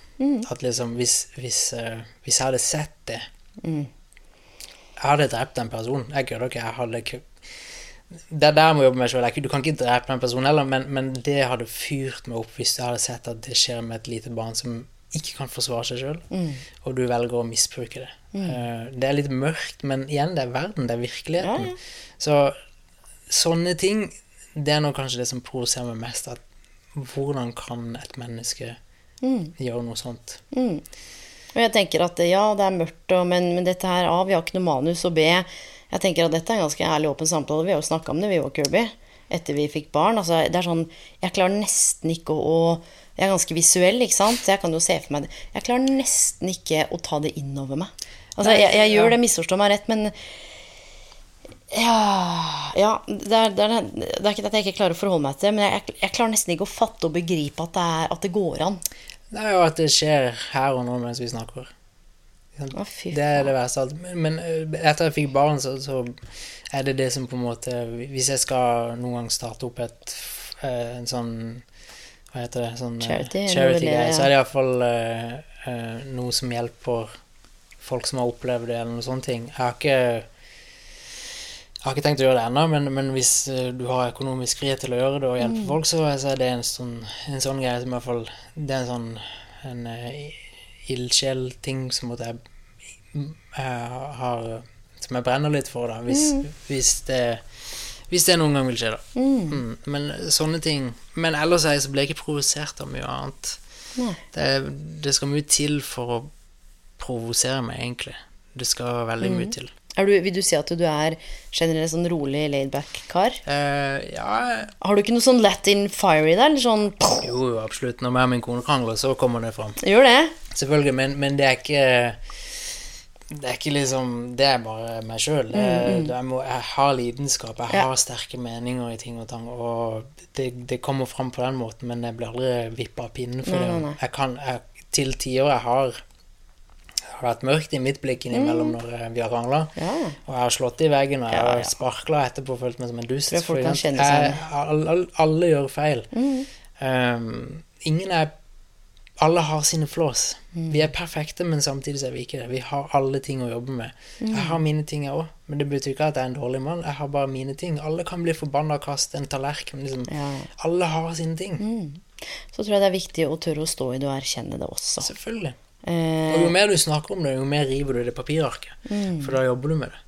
At liksom, hvis, hvis, uh, hvis jeg hadde sett det Jeg hadde drept en person. Jeg kødder ikke. Jeg hadde ikke det er der jeg må jobbe med selv. Du kan ikke drepe en person heller, men, men det hadde fyrt meg opp hvis jeg hadde sett at det skjer med et lite barn som ikke kan forsvare seg sjøl, og du velger å misbruke det. Mm. det er litt mørkt, men igjen, det er verden, det er virkeligheten. Så sånne ting, det er nå kanskje det som provoserer meg mest. At hvordan kan et menneske gjøre noe sånt? Og jeg tenker at ja, det er mørkt, men, men dette her A, vi har ikke noe manus, og B, jeg tenker at dette er en ganske ærlig åpen samtale. Vi har jo snakka om det, vi og Kirby, etter vi fikk barn. Altså, det er sånn Jeg klarer nesten ikke å, å Jeg er ganske visuell, ikke sant? Så jeg kan jo se for meg det. Jeg klarer nesten ikke å ta det inn over meg. Altså, jeg, jeg gjør det, misforstå meg rett, men ja, ja det, er, det, er, det er ikke at jeg ikke klarer å forholde meg til det, men jeg, jeg klarer nesten ikke å fatte og begripe at det, er, at det går an. Det er jo at det skjer her og nå mens vi snakker. Å, Det er det verste av alt. Men, men eh, etter jeg fikk barn, så, så er det det som på en måte Hvis jeg skal noen gang starte opp et eh, en sånn Hva heter det? Sånn, eh, Charity, charity ja. Så er det iallfall uh, uh, noe som hjelper folk som har opplevd det, eller noen sånne ting. Jeg har ikke Jeg har ikke tenkt å gjøre det ennå, men, men hvis eh, du har økonomisk frihet til å gjøre det og hjelpe folk, så, så er det en sånn, en sånn greie som i hvert fall Det er en sånn en uh, ildsjelting som måtte jeg uh, har Som jeg brenner litt for, da, hvis, hvis det hvis det noen gang vil skje, da. Mm. Men sånne ting Men ellers er jeg så ble jeg ikke provosert av mye annet. Det, det skal mye til for å provosere meg, egentlig. Det skal veldig mye til. Du, vil du si at du er generelt sånn rolig laidback-kar? Uh, ja Har du ikke noe sånn Latin fire i deg? Eller sånn Jo, jo, absolutt. Når jeg og min kone krangler, så kommer det fram. Gjør det? Selvfølgelig, men, men det er ikke Det er ikke liksom Det er bare meg sjøl. Jeg, må- jeg har lidenskap, jeg Ja. har sterke meninger i ting og tang, og det, det kommer fram på den måten, men jeg blir aldri vippa av pinnen for Nei, det. nei, nei. Jeg kan jeg, Til tider jeg har har vært mørkt i mitt blikk innimellom når eh, vi har krangla. Mm. Ja. Og jeg har slått i veggen, og jeg har sparkla etterpå og følt meg som en dust. Tror jeg alle, alle, gjør feil. Mm. Um, ingen er Alle har sine flås. Mm. Vi er perfekte, men samtidig er vi ikke det. Vi har alle ting å jobbe med. Mm. Jeg har mine ting, jeg òg, men det betyr ikke at jeg er en dårlig mann. Jeg har bare mine ting. Alle kan bli forbanna og kaste en tallerken. Liksom. Ja. Mm. Alle har sine ting. Så tror jeg det er viktig å tørre å stå i det og erkjenne det også. Selvfølgelig. Eh, Og jo mer du snakker om det, jo mer river du det papirarket. Mm. For da jobber du med det.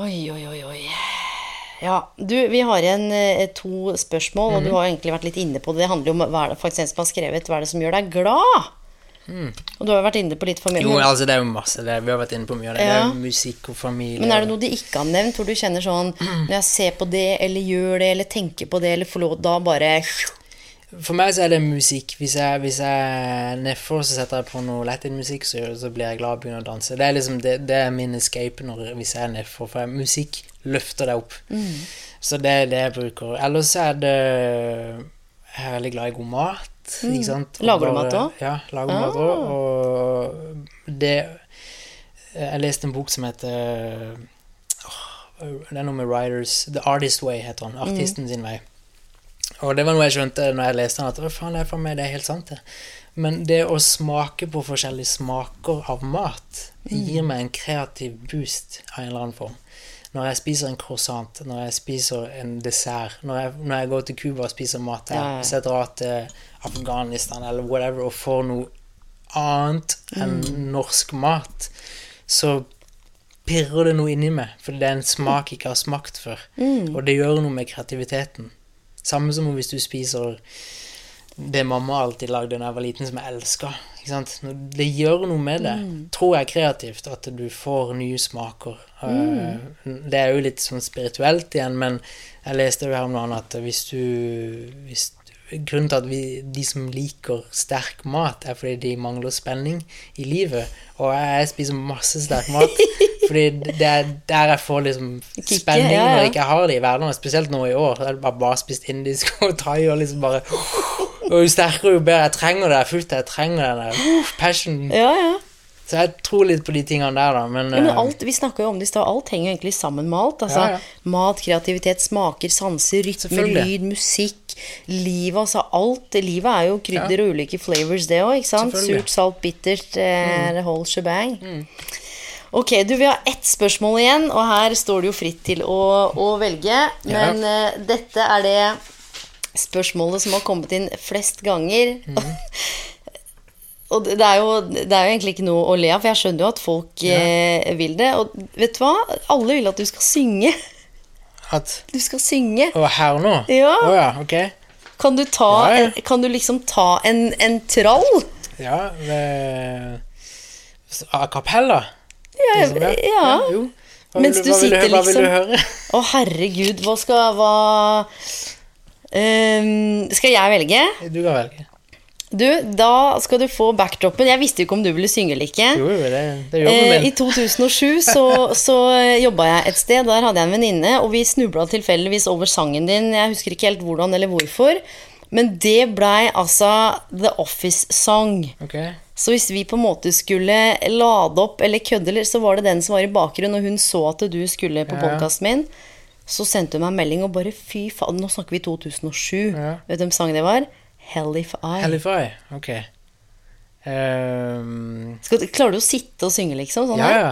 oi, oi, oi, oi. Ja, du, vi har igjen eh, to spørsmål, Mhm. og du har egentlig vært litt inne på det. Det handler jo om hva er det faktisk en som har skrevet 'Hva er det som gjør deg glad?' Og du har jo vært inne på litt familie. mye. Jo, altså det er jo masse. Det, vi har vært inne på mye av det. Ja. Det er musikk og familie. Men er det noe de ikke har nevnt, hvor du kjenner sånn Når jeg ser på det, eller gjør det, eller tenker på det, eller får lov, da bare For meg så er det musikk. Hvis jeg, hvis jeg nedfor, så setter jeg på noe latinmusikk, så, så blir jeg glad og begynner å danse. Det er liksom det, det er min escape når, hvis jeg er nedfor, for musikk løfter deg opp. Så det er det jeg bruker. Ellers er det Jeg er veldig glad i god mat. Ikke sant? Og Lager du mat også? Ja, lager mat òg. Og det Jeg leste en bok som heter Det er noe med Writers The Artist Way, heter han. Artisten sin vei. Og det var noe jeg skjønte når jeg leste den, at «Å, faen, det er for meg, det er helt sant, det. Men det å smake på forskjellige smaker av mat gir meg en kreativ boost av en eller annen form. Når jeg spiser en croissant, når jeg spiser en dessert, når jeg, når jeg går til Cuba og spiser mat der, hvis jeg drar til Afghanistan eller whatever og får noe annet enn norsk mat, så pirrer det noe inni meg, for det er en smak jeg ikke har smakt før. Og det gjør noe med kreativiteten. Samme som hvis du spiser det mamma alltid lagde da jeg var liten, som jeg elska. Det gjør noe med det, tror jeg kreativt, at du får nye smaker. Mm. Det er jo litt sånn spirituelt igjen, men jeg leste jo her om dagen at hvis du hvis, Grunnen til at vi, de som liker sterk mat, er fordi de mangler spenning i livet. Og jeg spiser masse sterk mat, fordi det er der jeg får liksom spenning når jeg ikke har det i hverdagen, spesielt nå i år. Jeg har bare, bare spist indisk og thai og liksom bare Og jo sterkere, jo bedre. Jeg trenger det. Jeg er fullt, jeg trenger den der uh, passion. Ja, ja. Så jeg tror litt på de tingene der, da. Men, Ja, men eh, alt, vi snakka jo om det i stad, alt henger jo egentlig sammen med alt. Altså, Ja, ja. Mat, kreativitet, smaker, sanser, rytme, lyd, musikk, livet, altså alt. Livet er jo krydder og ulike flavors, det òg, ikke sant? Mm. Surt, salt, bittert, eh, the whole shebang. Ok, du, vi har ett spørsmål igjen, og her står det jo fritt til å, å velge. Men uh, dette er det spørsmålet som har kommet inn flest ganger. Mm. Og det er, jo, det er jo egentlig ikke noe å le av, for jeg skjønner jo at folk eh, vil det. Og vet du hva? Alle vil at du skal synge. at Du skal synge. Å, her nå? Ja. Oh, ja, ok. Kan du, ta, Ja, ja. Kan du liksom ta en, en trall? Ja, med A cappella? Ja, liksom, ja. jo. Hva Mens vil du hva vil sitter Hva vil du liksom- høre? Å, herregud, hva skal Hva um, Skal jeg velge? Du kan velge. Du, da skal du få backdropen. Jeg visste jo ikke om du ville synge eller ikke. Jo, det, det Eh. I 2007 så, så jobba jeg et sted. Der hadde jeg en venninne, og vi snubla tilfeldigvis over sangen din. Jeg husker ikke helt hvordan eller hvorfor. Men det blei altså The Office-sang. Okay. Så hvis vi på en måte skulle lade opp eller kødde, så var det den som var i bakgrunnen, og hun så at du skulle på Ja. podkasten min. Så sendte hun meg en melding og bare fy faen, nå snakker vi 2007. Ja. Vet du hvem sang det var? Hell If I. Hellify. Ok. Um, Skal, klarer du å sitte og synge, liksom? Sånn ja, ja.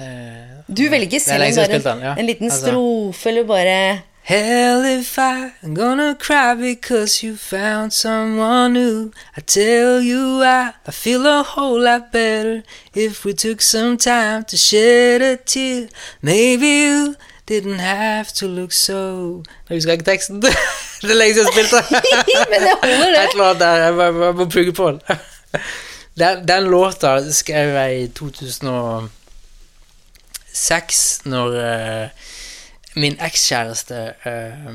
Uh, Du velger er selv en, den, ja. en liten Altså- strofe eller bare Hell if I'm gonna cry because you found someone new. I tell you I, I feel a whole lot better if we took some time to shed a tear. Maybe you didn't have to look so Jeg husker ikke teksten. det er lenge siden jeg spilte. Men det holder, det. Et eller annet der. Jeg må, jeg må pugge på den. Den, den låta skrev jeg i 2006, når uh, min ekskjæreste uh,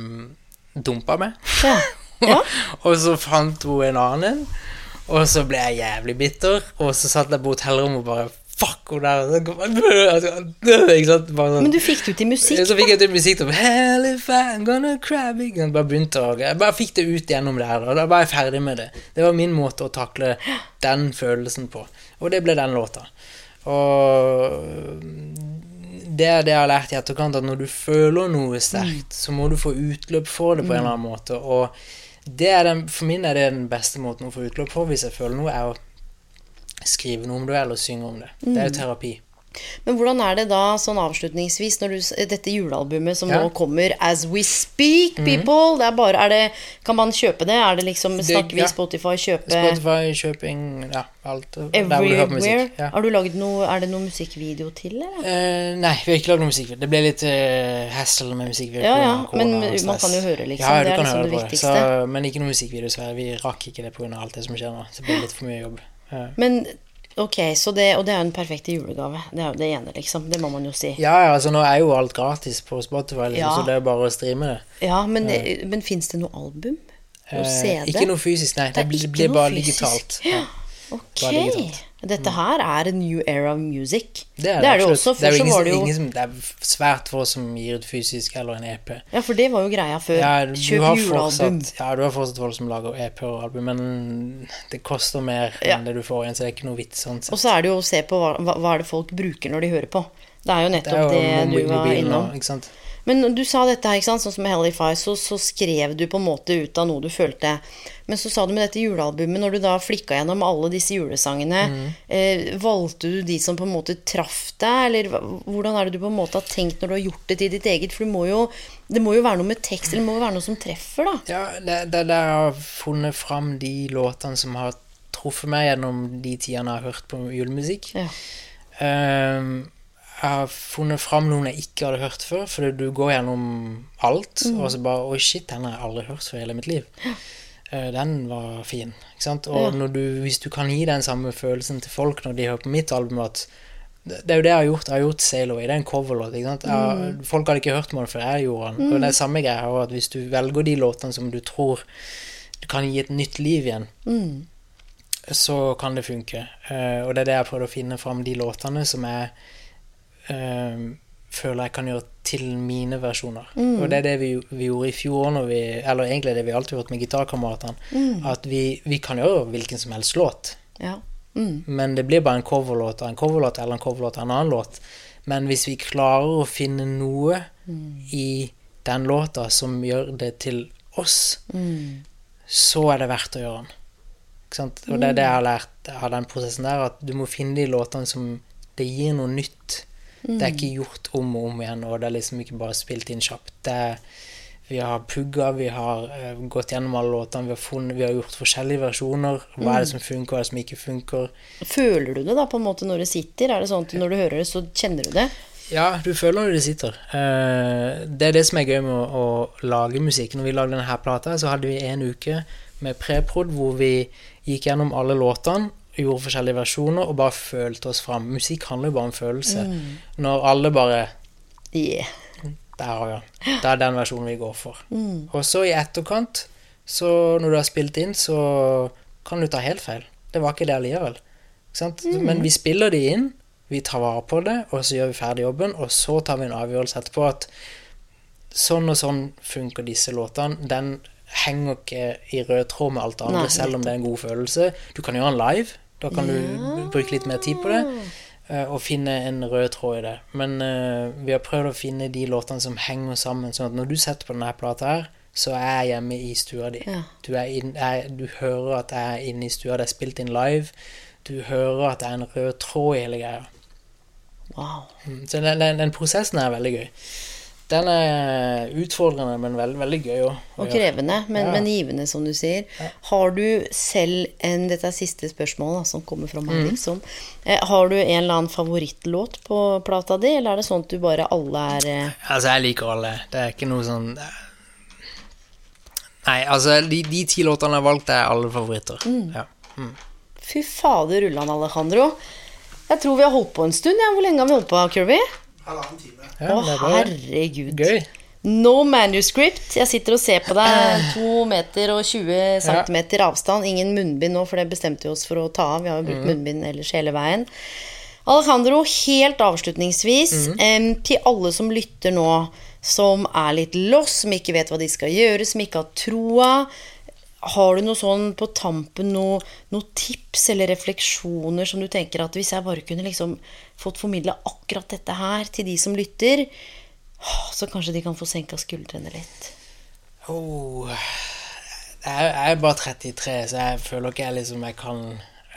dumpa meg. Ja. Ja. og så fant hun en annen, og så ble jeg jævlig bitter. Og så satt jeg på hotellrommet og bare Fuck hun der! Altså, Ikke sant? Bare sånn. Men du fikk det ut i musikk. Så fikk jeg til musikk om Hell if I'm gonna cry big Jeg bare begynte å Jeg bare fikk det ut gjennom det her, og da var jeg ferdig med det. Det var min måte å takle den følelsen på. Og det ble den låta. Og det er det jeg har lært i etterkant, at når du føler noe sterkt, så må du få utløp for det på en eller annen måte. Og det er den, for min er det den beste måten å få utløp for hvis jeg føler noe, er å skrive noe om det eller synge om det. Det er jo terapi. Men hvordan er det da sånn avslutningsvis når du, dette julealbumet som Ja. Mhm. nå kommer as we speak, people? Det er bare, er det, kan man kjøpe det? Er det liksom, Det- Snakker vi ja. Spotify, kjøpe Spotify, kjøping, ja, alt. Du everywhere? Ja. Har du laget noe, er det noe musikkvideo til, eller? Uh, nei, vi har ikke lagd noe musikkvideo. Det ble litt uh, hassle med musikkvideo. Ja, ja, men man kan jo høre, liksom. Ja, du Det er kan liksom høre det på viktigste. Så, men ikke noe musikkvideo, så vi rakk ikke det pga. alt det som skjer nå. Så det ble litt for mye jobb. Eh, Men ok, så det, og det er jo en perfekte julegave. Det er jo det ene, liksom. Det må man jo si. ja, ja, altså nå er jo alt gratis på Spotify, liksom, Ja. så det er bare å streame det. Ja, men, men fins det noe album? Noe Eh, ikke noe fysisk, nei. Det, det blir, bare fysisk. digitalt. Ja. Ja. Ok. Bare digitalt. Dette her er en new era of music. Det er det, er det jo absolutt. også. Det er jo så ingen, var det jo ingen som, det er svært få som gir ut fysisk eller en EP. Ja, for det var jo greia før. Ja, du Kjøp har julealbum. ja, du har fortsatt folk som lager EP og album, men det koster mer Ja. enn det du får igjen, så det er ikke noe vits sånn Og så er det jo å se på hva, hva, er det folk bruker når de hører på. Det er jo Det er nettopp jo det, du var innom. og- ikke sant? Men du sa dette her, sånn som med Hellify, så, så skrev du på en måte ut av noe du følte. Men så sa du med dette julealbumet, når du da flikka gjennom alle disse julesangene, Mm. eh, valgte du de som på en måte traff deg, eller hvordan er det du på en måte har tenkt når du har gjort det til ditt eget? For du må jo, det må jo være noe med tekst, eller det må jo være noe som treffer, da. Ja, det, det er der jeg har funnet fram de låtene som har truffet meg gjennom de tidene jeg har hørt på julemusikk. Ja. Ehm, jeg har funnet fram noen jeg ikke hadde hørt før, fordi du går gjennom alt, og så bare Oi, shit, den har jeg aldri hørt før i hele mitt liv. Eh, den var fin. Ikke sant? Og Ja. du, hvis du kan gi den samme følelsen til folk når de hører på mitt album, at det det er jo det jeg har gjort. Jeg har gjort Sail Away. Det er en coverlåt. ikke sant? Jeg, har- folk hadde ikke hørt om den før jeg gjorde den. Og det er samme greia at hvis du velger de låtene som du tror du kan gi et nytt liv igjen, så kan det funke. Eh, og det er det jeg prøvde å finne fram de låtene som jeg eh, føler jeg kan gjøre til mine versjoner. Og det er det vi, vi gjorde i fjor, vi, eller egentlig det vi alltid har gjort med gitarkameratene. At vi, vi kan gjøre hvilken som helst låt. Ja. Mm. Men det blir bare en coverlåt av en coverlåt eller en coverlåt av en annen låt. Men hvis vi klarer å finne noe i den låta som gjør det til oss, så er det verdt å gjøre den. Og det er det jeg har lært av den prosessen der, at du må finne de låtene som det gir noe nytt. Det er ikke gjort om og om igjen, og det er liksom ikke bare spilt inn kjapt. Det er, vi har pugga, vi har uh, gått gjennom alle låtene, vi har, funnet, vi har gjort forskjellige versjoner. Hva er det som funker, hva er det som ikke funker? Føler du det da på en måte når det sitter? Er det sånn at når du hører det, så kjenner du det? Ja, du føler når det sitter. Uh, det er det som er gøy med å, å lage musikk. Når vi lagde denne plata, så hadde vi en uke med preprod hvor vi gikk gjennom alle låtene, gjorde forskjellige versjoner og bare følte oss fram. Musikk handler jo bare om følelse. Når alle bare Yeah. Der har vi den. Det er den versjonen vi går for. Og så i etterkant, så når du har spilt inn, så kan du ta helt feil. Det var ikke det allikevel. Sant? Men vi spiller de inn, vi tar vare på det, og så gjør vi ferdig jobben, og så tar vi en avgjørelse etterpå at sånn og sånn funker disse låtene. Den henger ikke i rød tråd med alt annet, Nei, selv om det er en god følelse. Du kan gjøre den live. Da kan du bruke litt mer tid på det eh, og finne en rød tråd i det. Men uh, vi har prøvd å finne de låtene som henger sammen, sånn at når du setter på denne plata her, så er jeg hjemme i stua di. Ja. Du, inn, er, du hører at jeg er inne i stua, det er spilt inn live. Du hører at det er en rød tråd i hele greia. Wow. Mm, Så den, den, den prosessen er veldig gøy. Den er utfordrende, men veldig, veldig gøy òg. Og krevende, men, Ja. men givende, som du sier. Har du selv en Dette er siste spørsmål da, som kommer fra Mm. liksom. Eh, har du en eller annen favorittlåt på plata di, eller er det sånn at du bare alle er eh, Altså, jeg liker alle. Det er ikke noe sånn Nei, altså, de, de ti låtene jeg har valgt, er alle favoritter. Mm. Ja. Fy fader rullan, Alejandro. Jeg tror vi har holdt på en stund. Ja. Hvor lenge har vi holdt på, Kirby? Halvannen time. ja Å, er herregud. gøy. No manuscript. Jeg sitter og ser på deg 2 meter og 20 centimeter avstand. Ingen munnbind nå, for det bestemte vi oss for å ta av. Vi har jo brukt munnbind ellers hele veien. Alejandro, helt avslutningsvis, em, til alle som lytter nå, som er litt loss, som ikke vet hva de skal gjøre, som ikke har troa. Har du noe sånn på tampen, noe, noe tips eller refleksjoner som du tenker at hvis jeg bare kunne liksom fått formidla akkurat dette her til de som lytter, så kanskje de kan få senka skuldrene litt. Oh. Jeg, er bare 33, så jeg føler ikke jeg liksom jeg kan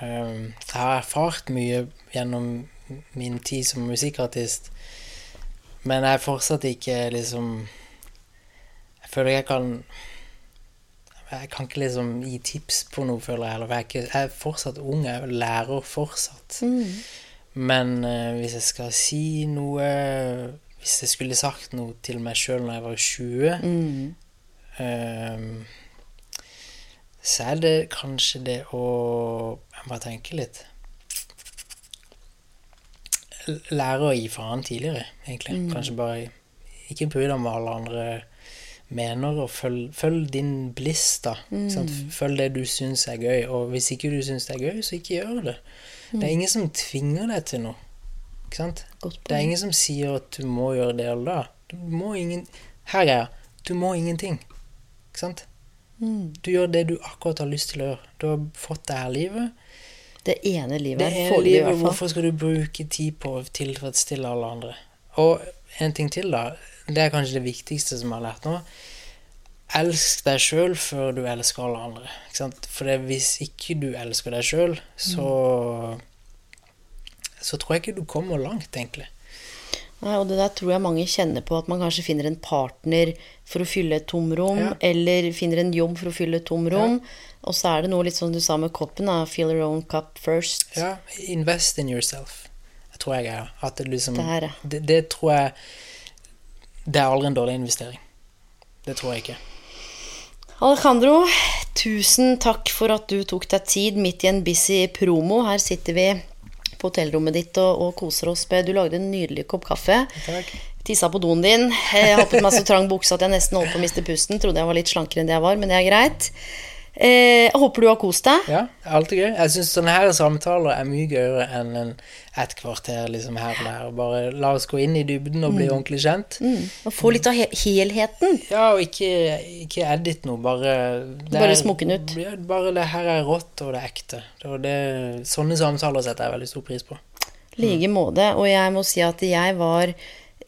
um, Jeg har erfart mye gjennom min tid som musikkartist, men jeg er fortsatt ikke liksom Jeg føler jeg kan Jeg kan ikke liksom gi tips på noe, føler jeg for Jeg er, ikke, jeg er fortsatt ung, jeg lærer fortsatt. Men uh, hvis jeg skal si noe Hvis jeg skulle sagt noe til meg sjøl når jeg var 20 ehm, Så er det kanskje det å Jeg må bare tenke litt. Lære å gi faen tidligere, egentlig. Kanskje bare ikke bry deg om alle andre mener, og følg, følg din bliss, da. Sant? Følg det du syns er gøy, og hvis ikke du syns det er gøy, så ikke gjør det. Det er ingen som tvinger deg til noe. Ikke sant? Det er ingen som sier at du må gjøre det eller da. Du må ingen Her er jeg. Du må ingenting. Ikke sant? Du gjør det du akkurat har lyst til å gjøre. Du har fått det her livet. Det ene livet Det ene livet, hvorfor skal du bruke tid på å tilfredsstille alle andre? Og en ting til, da. Det er kanskje det viktigste som jeg har lært nå. Elsk deg sjøl før du elsker alle andre. Ikke sant? For det, hvis ikke du elsker deg sjøl, så Så tror jeg ikke du kommer langt, egentlig. Nei, og det der tror jeg mange kjenner på, at man kanskje finner en partner for å fylle et tomrom, Ja. eller finner en jobb for å fylle et tomrom. Og så er det noe litt som du sa med koppen, da. Fill your own cup first. Ja, invest in yourself. Jeg tror jeg er At det liksom ja. det, det tror jeg Det er aldri en dårlig investering. Det tror jeg ikke. Alejandro, tusen takk for at du tok deg tid midt i en busy promo. Her sitter vi på hotellrommet ditt og, og koser oss med Du lagde en nydelig kopp kaffe. Takk. Tissa på doen din. Jeg har på meg så trang bukse at jeg nesten holdt på å miste pusten. Trodde jeg var litt slankere enn det jeg var, men det er greit. Eh, jeg håper du har kost deg. Ja, alltid gøy. Jeg syns sånne her samtaler er mye gøyere enn en et kvarter liksom her og der. Bare la oss gå inn i dybden og bli ordentlig kjent. Og få litt av he helheten. Ja, og ikke, ikke edit noe, bare det Bare er- den ut. Bare det her er rått, og det er ekte. Det, og det, sånne samtaler setter jeg veldig stor pris på. like måte. Og jeg må si at jeg var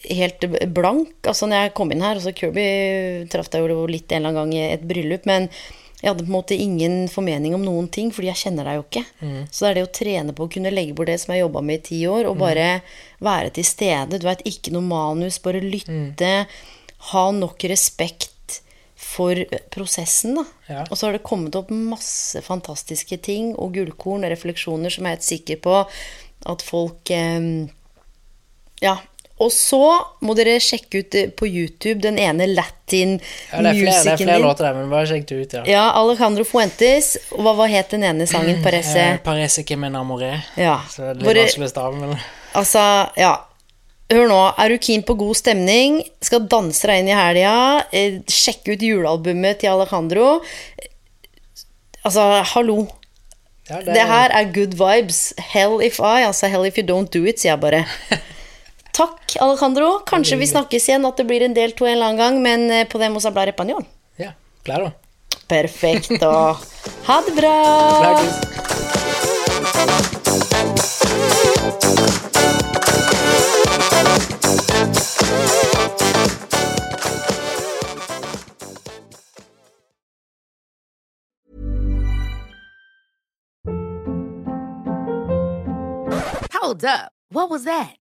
helt blank. Altså når jeg kom inn her, Altså Kirby traff deg jo litt en eller annen gang i et bryllup, men jeg hadde på en måte ingen formening om noen ting, fordi jeg kjenner deg jo ikke. Så det er det å trene på å kunne legge bort det som jeg jobba med i ti år, og bare være til stede. Du veit, ikke noe manus, bare lytte. Ha nok respekt for prosessen, da. Ja. Og så har det kommet opp masse fantastiske ting og gullkorn og refleksjoner som jeg er helt sikker på at folk eh, Ja. Og så må dere sjekke ut eh, på YouTube den ene Ja, det er flere, det er flere låter der, men bare sjekk det ut, ja. Ja, Alejandro Fuentes. Hva, hva het den ene sangen? Parece? Eh, Parece que me amore. Ja. Så det er litt vanskelig å stave, men Altså, ja. Hør nå, er du keen på god stemning? Skal danse deg inn i helga? Eh, sjekke ut julealbumet til Alejandro. Altså, hallo. ja, Det her er good vibes. Hell if I, altså hell if you don't do it, sier jeg bare. Takk, Alejandro. Kanskje vi snakkes igjen, at det blir en del to en eller annen gang, men eh, podemos hablar español. Ja, claro. Perfecto. Ha det bra. Hold up. What was that?